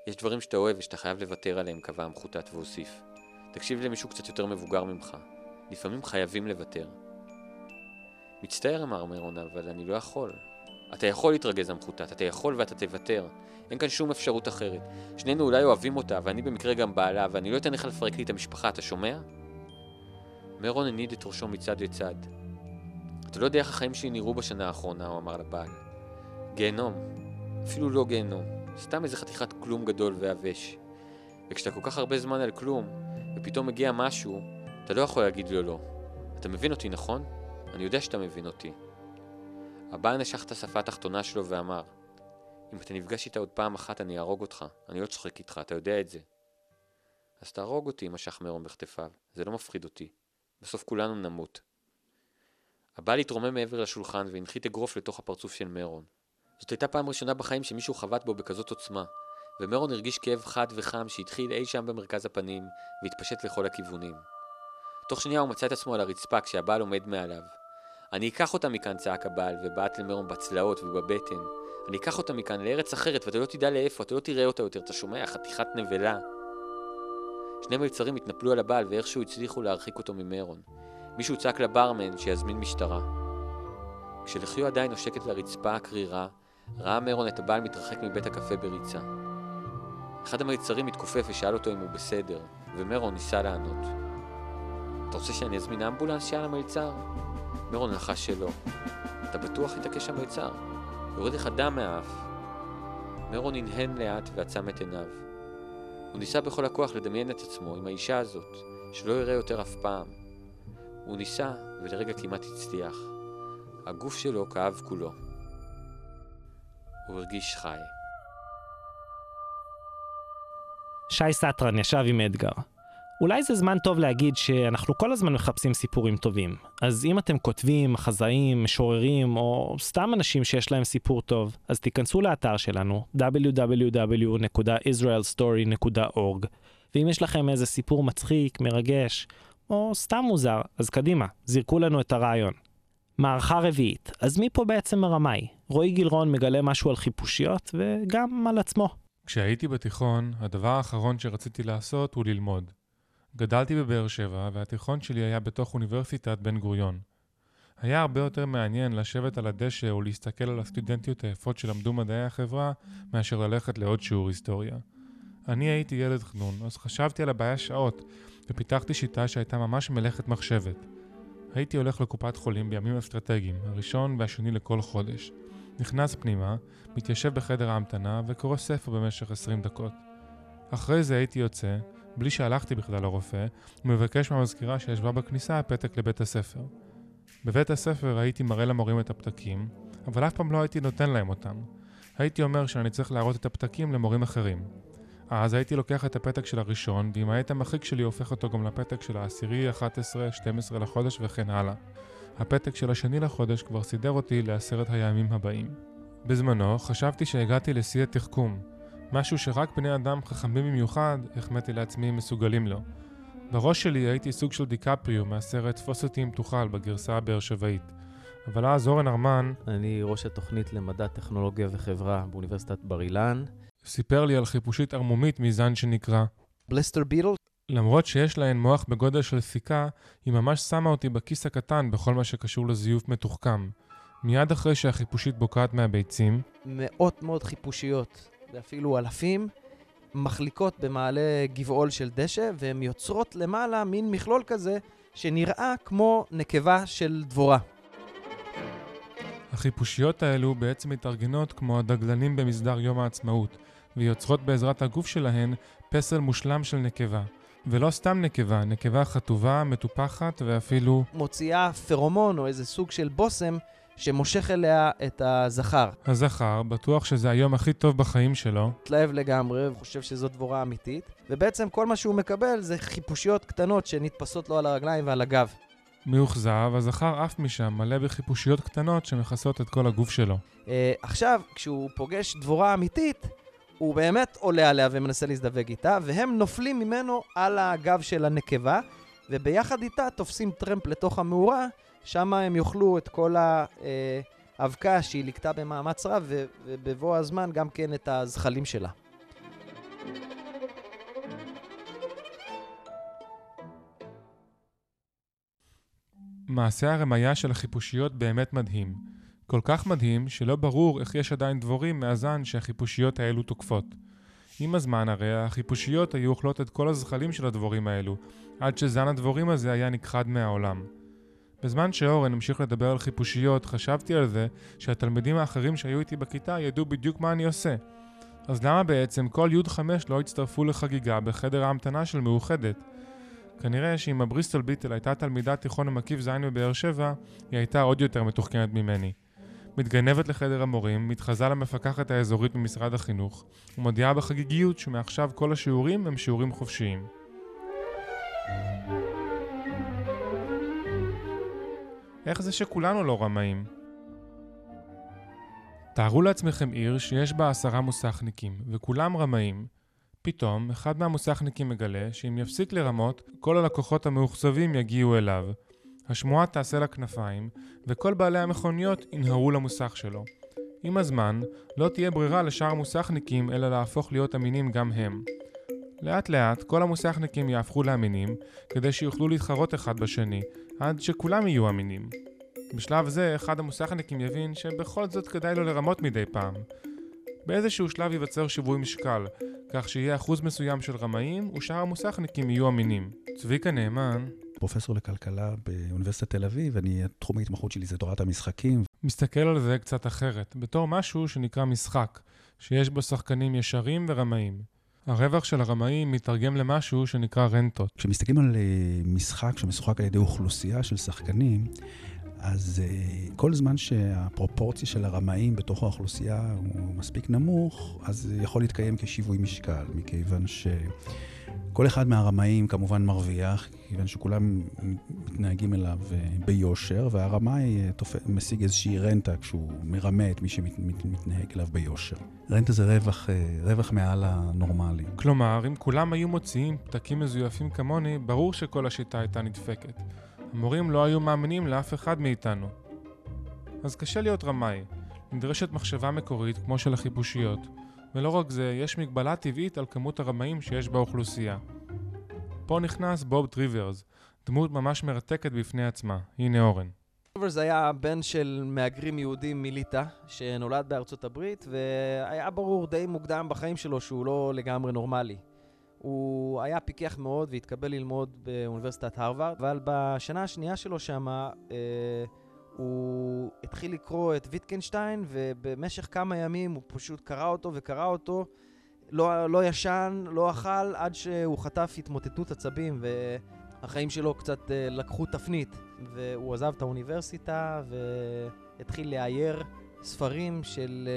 יש דברים שאתה אוהב ושאתה חייב לוותר עליהם, קבע המחוטט והוסיף. תקשיב למישהו קצת יותר מבוגר ממך. לפעמים חייבים לוותר. מצטער, אמר מרון, אבל אני לא יכול. אתה יכול להתרגז המחוטט, אתה יכול ואתה תוותר. אין כאן שום אפשרות אחרת. שנינו אולי אוהבים אותה, ואני במקרה גם בעלה, ואני לא אתן לך לפרק לי את המשפחה, אתה שומע? מרון הניד את ראשו מצד לצד. אתה לא יודע איך החיים שלי נראו בשנה האחרונה, הוא אמר לבעל. גיהנום. אפילו לא גיהנום. סתם איזה חתיכת כלום גדול ועבש. וכשאתה כל כך הרבה זמן על כלום, ופתאום מגיע משהו, אתה לא יכול להגיד לו לא. אתה מבין אותי, נכון? אני יודע שאתה מבין אותי. הבעל נשך את השפה התחתונה שלו ואמר, אם אתה נפגש איתה עוד פעם אחת אני אהרוג אותך, אני לא צוחק איתך, אתה יודע את זה. אז תהרוג אותי, משך מרום בכתפיו, זה לא מפחיד אותי. בסוף כולנו נמות. הבעל התרומם מעבר לשולחן והנחית אגרוף לתוך הפרצוף של מרון. זאת הייתה פעם ראשונה בחיים שמישהו חבט בו בכזאת עוצמה, ומרון הרגיש כאב חד וחם שהתחיל אי שם במרכז הפנים והתפשט לכל הכיוונים. תוך שנייה הוא מצא את עצמו על הרצפה כשהבעל עומד מעליו. אני אקח אותה מכאן, צעק הבעל, ובעט למרון בצלעות ובבטן. אני אקח אותה מכאן לארץ אחרת, ואתה לא תדע לאיפה, אתה לא תראה אותה יותר, אתה שומע? חתיכת נבלה. שני מלצרים התנפלו על הבעל ואיכשהו הצליחו להרחיק אותו ממרון. מישהו צעק לברמן שיזמין משטרה. כשלחיו עדיין נושקת לרצפה הקרירה, ראה מרון את הבעל מתרחק מבית הקפה בריצה. אחד המלצרים התכופף ושאל אותו אם הוא בסדר, ומרון ניסה לענות. אתה רוצה שאני אזמין אמבולנס? שאל המלצר. מרון לחש שלא. אתה בטוח? התעקש המלצר. יורד לך דם מהאף. מרון הנהן לאט ועצם את עיניו. הוא ניסה בכל הכוח לדמיין את עצמו עם האישה הזאת, שלא יראה יותר אף פעם. הוא ניסה, ולרגע כמעט הצליח. הגוף שלו כאב כולו. הוא הרגיש חי. שי סטרן ישב עם אדגר. אולי זה זמן טוב להגיד שאנחנו כל הזמן מחפשים סיפורים טובים. אז אם אתם כותבים, מחזאים, משוררים, או סתם אנשים שיש להם סיפור טוב, אז תיכנסו לאתר שלנו, www.israelstory.org, ואם יש לכם איזה סיפור מצחיק, מרגש, או סתם מוזר, אז קדימה, זירקו לנו את הרעיון. מערכה רביעית, אז מי פה בעצם הרמאי? רועי גילרון מגלה משהו על חיפושיות, וגם על עצמו. כשהייתי בתיכון, הדבר האחרון שרציתי לעשות הוא ללמוד. גדלתי בבאר שבע, והתיכון שלי היה בתוך אוניברסיטת בן גוריון. היה הרבה יותר מעניין לשבת על הדשא ולהסתכל על הסטודנטיות היפות שלמדו מדעי החברה, מאשר ללכת לעוד שיעור היסטוריה. אני הייתי ילד חנון, אז חשבתי על הבעיה שעות, ופיתחתי שיטה שהייתה ממש מלאכת מחשבת. הייתי הולך לקופת חולים בימים אסטרטגיים, הראשון והשני לכל חודש. נכנס פנימה, מתיישב בחדר ההמתנה וקורא ספר במשך 20 דקות. אחרי זה הייתי יוצא, בלי שהלכתי בכלל לרופא, ומבקש מהמזכירה שישבה בכניסה פתק לבית הספר. בבית הספר הייתי מראה למורים את הפתקים, אבל אף פעם לא הייתי נותן להם אותם. הייתי אומר שאני צריך להראות את הפתקים למורים אחרים. אז הייתי לוקח את הפתק של הראשון, ועם העט המחיק שלי הופך אותו גם לפתק של העשירי, 11, 12 לחודש וכן הלאה. הפתק של השני לחודש כבר סידר אותי לעשרת הימים הבאים. בזמנו חשבתי שהגעתי לשיא התחכום, משהו שרק בני אדם חכמים במיוחד, החמאתי לעצמי, מסוגלים לו. בראש שלי הייתי סוג של דיקפריו מהסרט "תפוס אותי אם תוכל" בגרסה הבאר שבעית. אבל אז אורן ארמן אני ראש התוכנית למדע, טכנולוגיה וחברה באוניברסיטת בר אילן. סיפר לי על חיפושית ערמומית מזן שנקרא בליסטר ביטל. למרות שיש להן מוח בגודל של סיכה, היא ממש שמה אותי בכיס הקטן בכל מה שקשור לזיוף מתוחכם. מיד אחרי שהחיפושית בוקעת מהביצים, מאות מאוד חיפושיות, ואפילו אלפים, מחליקות במעלה גבעול של דשא, והן יוצרות למעלה מין מכלול כזה שנראה כמו נקבה של דבורה. החיפושיות האלו בעצם מתארגנות כמו הדגלנים במסדר יום העצמאות, ויוצרות בעזרת הגוף שלהן פסל מושלם של נקבה. ולא סתם נקבה, נקבה חטובה, מטופחת ואפילו... מוציאה פרומון או איזה סוג של בושם שמושך אליה את הזכר. הזכר, בטוח שזה היום הכי טוב בחיים שלו. מתלהב לגמרי וחושב שזו דבורה אמיתית, ובעצם כל מה שהוא מקבל זה חיפושיות קטנות שנתפסות לו על הרגליים ועל הגב. מאוכזב, הזכר עף משם, מלא בחיפושיות קטנות שמכסות את כל הגוף שלו. Uh, עכשיו, כשהוא פוגש דבורה אמיתית, הוא באמת עולה עליה ומנסה להזדווג איתה, והם נופלים ממנו על הגב של הנקבה, וביחד איתה תופסים טרמפ לתוך המאורה, שם הם יאכלו את כל האבקה שהיא ליקטה במאמץ רב, ובבוא הזמן גם כן את הזחלים שלה. מעשה הרמיה של החיפושיות באמת מדהים. כל כך מדהים, שלא ברור איך יש עדיין דבורים מהזן שהחיפושיות האלו תוקפות. עם הזמן הרי החיפושיות היו אוכלות את כל הזחלים של הדבורים האלו, עד שזן הדבורים הזה היה נכחד מהעולם. בזמן שאורן המשיך לדבר על חיפושיות, חשבתי על זה שהתלמידים האחרים שהיו איתי בכיתה ידעו בדיוק מה אני עושה. אז למה בעצם כל י'5 לא הצטרפו לחגיגה בחדר ההמתנה של מאוחדת? כנראה שאם הבריסטול ביטל הייתה תלמידת תיכון המקיף ז' בבאר שבע, היא הייתה עוד יותר מתוחכמת ממני. מתגנבת לחדר המורים, מתחזה למפקחת האזורית במשרד החינוך, ומודיעה בחגיגיות שמעכשיו כל השיעורים הם שיעורים חופשיים. איך זה שכולנו לא רמאים? תארו לעצמכם עיר שיש בה עשרה מוסכניקים, וכולם רמאים. פתאום, אחד מהמוסכניקים מגלה שאם יפסיק לרמות, כל הלקוחות המאוכזבים יגיעו אליו. השמועה תעשה לה כנפיים, וכל בעלי המכוניות ינהרו למוסך שלו. עם הזמן, לא תהיה ברירה לשאר המוסכניקים אלא להפוך להיות אמינים גם הם. לאט לאט, כל המוסכניקים יהפכו לאמינים, כדי שיוכלו להתחרות אחד בשני, עד שכולם יהיו אמינים. בשלב זה, אחד המוסכניקים יבין שבכל זאת כדאי לו לרמות מדי פעם. באיזשהו שלב ייווצר שיווי משקל, כך שיהיה אחוז מסוים של רמאים, ושאר המוסכניקים יהיו אמינים. צביקה נאמן פרופסור לכלכלה באוניברסיטת תל אביב, אני, תחום ההתמחות שלי זה תורת המשחקים. מסתכל על זה קצת אחרת, בתור משהו שנקרא משחק, שיש בו שחקנים ישרים ורמאים. הרווח של הרמאים מתרגם למשהו שנקרא רנטות. כשמסתכלים על משחק שמשוחק על ידי אוכלוסייה של שחקנים, אז uh, כל זמן שהפרופורציה של הרמאים בתוך האוכלוסייה הוא מספיק נמוך, אז יכול להתקיים כשיווי משקל, מכיוון שכל אחד מהרמאים כמובן מרוויח, כיוון שכולם מתנהגים אליו uh, ביושר, והרמאי תופ... משיג איזושהי רנטה כשהוא מרמה את מי שמתנהג אליו ביושר. רנטה זה רווח, uh, רווח מעל הנורמלי. כלומר, אם כולם היו מוציאים פתקים מזויפים כמוני, ברור שכל השיטה הייתה נדפקת. המורים לא היו מאמינים לאף אחד מאיתנו. אז קשה להיות רמאי. נדרשת מחשבה מקורית כמו של החיפושיות, ולא רק זה, יש מגבלה טבעית על כמות הרמאים שיש באוכלוסייה. פה נכנס בוב טריברס, דמות ממש מרתקת בפני עצמה. הנה אורן. טריברס היה בן של מהגרים יהודים מליטא, שנולד בארצות הברית, והיה ברור די מוקדם בחיים שלו שהוא לא לגמרי נורמלי. הוא היה פיקח מאוד והתקבל ללמוד באוניברסיטת הרווארד, אבל בשנה השנייה שלו שם אה, הוא התחיל לקרוא את ויטגנשטיין, ובמשך כמה ימים הוא פשוט קרא אותו וקרא אותו, לא, לא ישן, לא אכל, עד שהוא חטף התמוטטות עצבים, והחיים שלו קצת אה, לקחו תפנית. והוא עזב את האוניברסיטה והתחיל לאייר ספרים של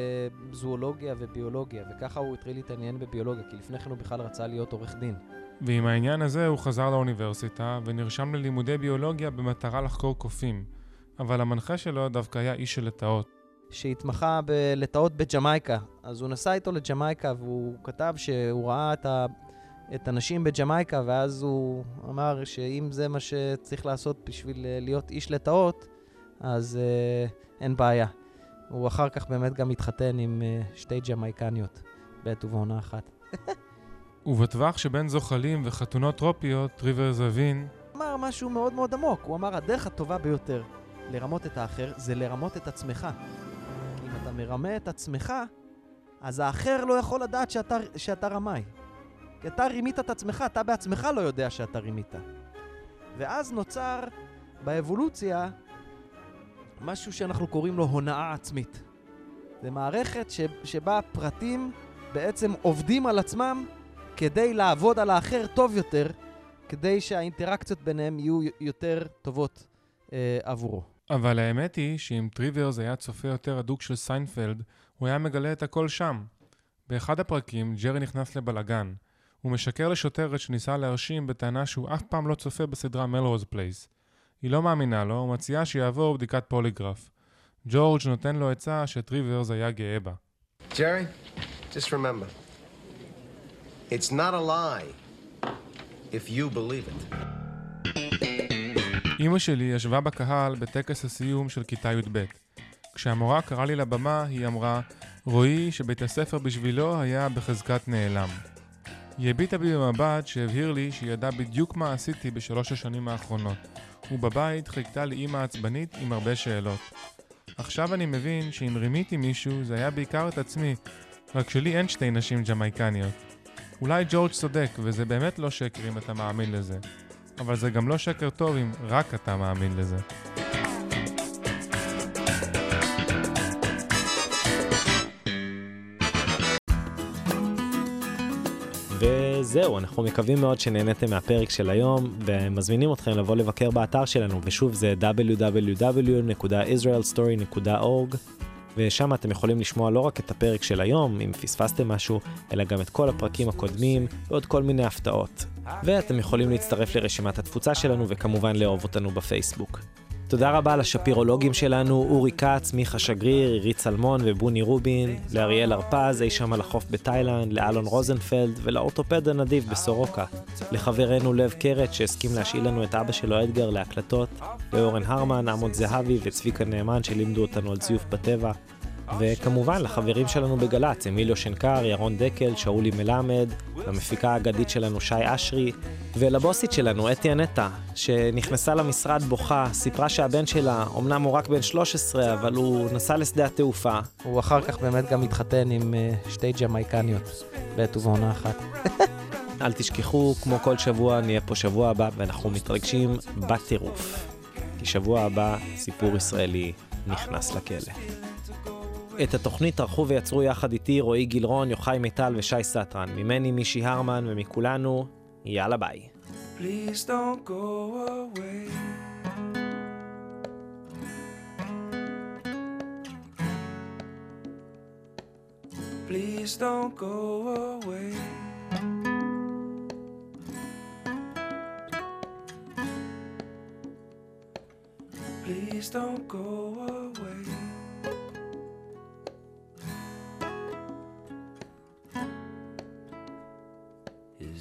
uh, זואולוגיה וביולוגיה, וככה הוא התחיל להתעניין בביולוגיה, כי לפני כן הוא בכלל רצה להיות עורך דין. ועם העניין הזה הוא חזר לאוניברסיטה ונרשם ללימודי ביולוגיה במטרה לחקור קופים, אבל המנחה שלו דווקא היה איש של לטאות. שהתמחה בלטאות בג'מייקה, אז הוא נסע איתו לג'מייקה והוא כתב שהוא ראה את, ה... את הנשים בג'מייקה, ואז הוא אמר שאם זה מה שצריך לעשות בשביל להיות איש לטאות, אז אה, אין בעיה. הוא אחר כך באמת גם התחתן עם אה, שתי ג'מייקניות בעת ובעונה אחת. ובטווח שבין זוחלים וחתונות טרופיות, ריברס הבין אמר משהו מאוד מאוד עמוק. הוא אמר, הדרך הטובה ביותר לרמות את האחר זה לרמות את עצמך. אם אתה מרמה את עצמך, אז האחר לא יכול לדעת שאתה, שאתה רמאי. כי אתה רימית את עצמך, אתה בעצמך לא יודע שאתה רימית. ואז נוצר באבולוציה משהו שאנחנו קוראים לו הונאה עצמית. זה מערכת ש, שבה פרטים בעצם עובדים על עצמם כדי לעבוד על האחר טוב יותר, כדי שהאינטראקציות ביניהם יהיו יותר טובות אה, עבורו. אבל האמת היא שאם טריברס היה צופה יותר הדוק של סיינפלד, הוא היה מגלה את הכל שם. באחד הפרקים, ג'רי נכנס לבלגן. הוא משקר לשוטרת שניסה להרשים בטענה שהוא אף פעם לא צופה בסדרה מלרוז פלייס. היא לא מאמינה לו, ומציעה שיעבור בדיקת פוליגרף. ג'ורג' נותן לו עצה שטריברס היה גאה בה. Jerry, just remember, it's not a lie if you believe it. אמא שלי ישבה בקהל בטקס הסיום של כיתה י"ב. כשהמורה קראה לי לבמה, היא אמרה, רועי שבית הספר בשבילו היה בחזקת נעלם. היא הביטה בי במבט שהבהיר לי שהיא ידעה בדיוק מה עשיתי בשלוש השנים האחרונות, ובבית חיכתה לי אימא עצבנית עם הרבה שאלות. עכשיו אני מבין שאם רימיתי מישהו זה היה בעיקר את עצמי, רק שלי אין שתי נשים ג'מייקניות. אולי ג'ורג' צודק, וזה באמת לא שקר אם אתה מאמין לזה. אבל זה גם לא שקר טוב אם רק אתה מאמין לזה. וזהו, אנחנו מקווים מאוד שנהניתם מהפרק של היום, ומזמינים אתכם לבוא לבקר באתר שלנו, ושוב זה www.israelstory.org, ושם אתם יכולים לשמוע לא רק את הפרק של היום, אם פספסתם משהו, אלא גם את כל הפרקים הקודמים, ועוד כל מיני הפתעות. ואתם יכולים להצטרף לרשימת התפוצה שלנו, וכמובן לאהוב אותנו בפייסבוק. תודה רבה לשפירולוגים שלנו, אורי כץ, מיכה שגריר, עירית צלמון ובוני רובין, לאריאל הרפז, אי שם על החוף בתאילנד, לאלון רוזנפלד ולאורתופד הנדיב בסורוקה. לחברנו לב קרת שהסכים להשאיל לנו את אבא שלו אדגר להקלטות, לאורן הרמן, עמוד זהבי וצביקה נאמן שלימדו אותנו על זיוף בטבע. וכמובן לחברים שלנו בגל"צ, אמיליו שנקר, ירון דקל, שאולי מלמד, למפיקה האגדית שלנו שי אשרי, ולבוסית שלנו אתי אנטה, שנכנסה למשרד בוכה, סיפרה שהבן שלה, אמנם הוא רק בן 13, אבל הוא נסע לשדה התעופה. הוא אחר כך באמת גם התחתן עם אה, שתי ג'מייקניות בעת ובעונה אחת. אל תשכחו, כמו כל שבוע, נהיה פה שבוע הבא, ואנחנו מתרגשים בטירוף. כי שבוע הבא, סיפור ישראלי נכנס לכלא. את התוכנית ערכו ויצרו יחד איתי רועי גילרון, יוחאי מיטל ושי סטרן. ממני מישי הרמן ומכולנו, יאללה ביי. Please don't go away. Please don't go away. Please don't go away.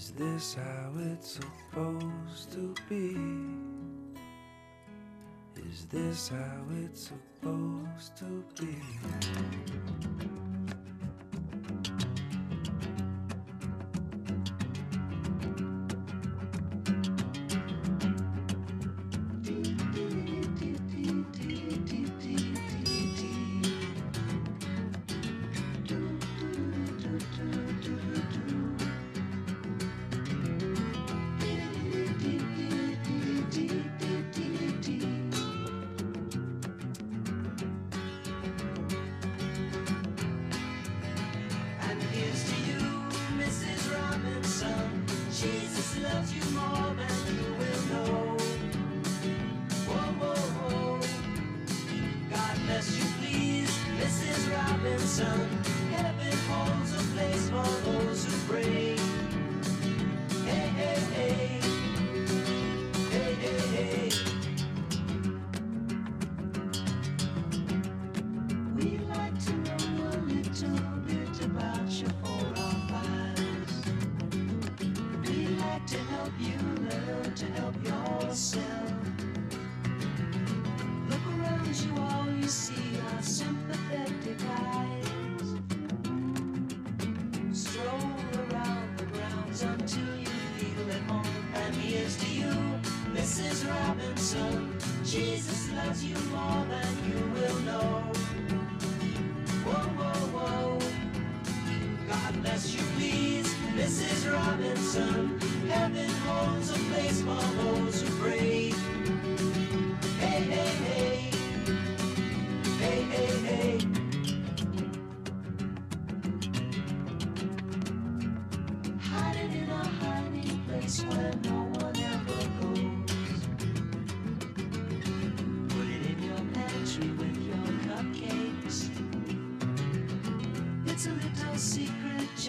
Is this how it's supposed to be? Is this how it's supposed to be?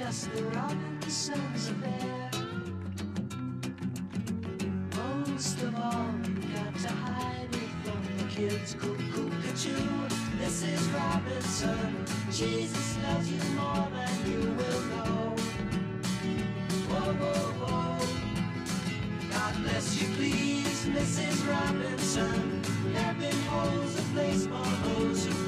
just the Robinsons affair. Most of all, you got to hide it from the kids. Cuckoo, cuckoo, Mrs. Robinson. Jesus loves you more than you will know. Whoa, whoa, whoa. God bless you, please, Mrs. Robinson. Heaven holds a place for those who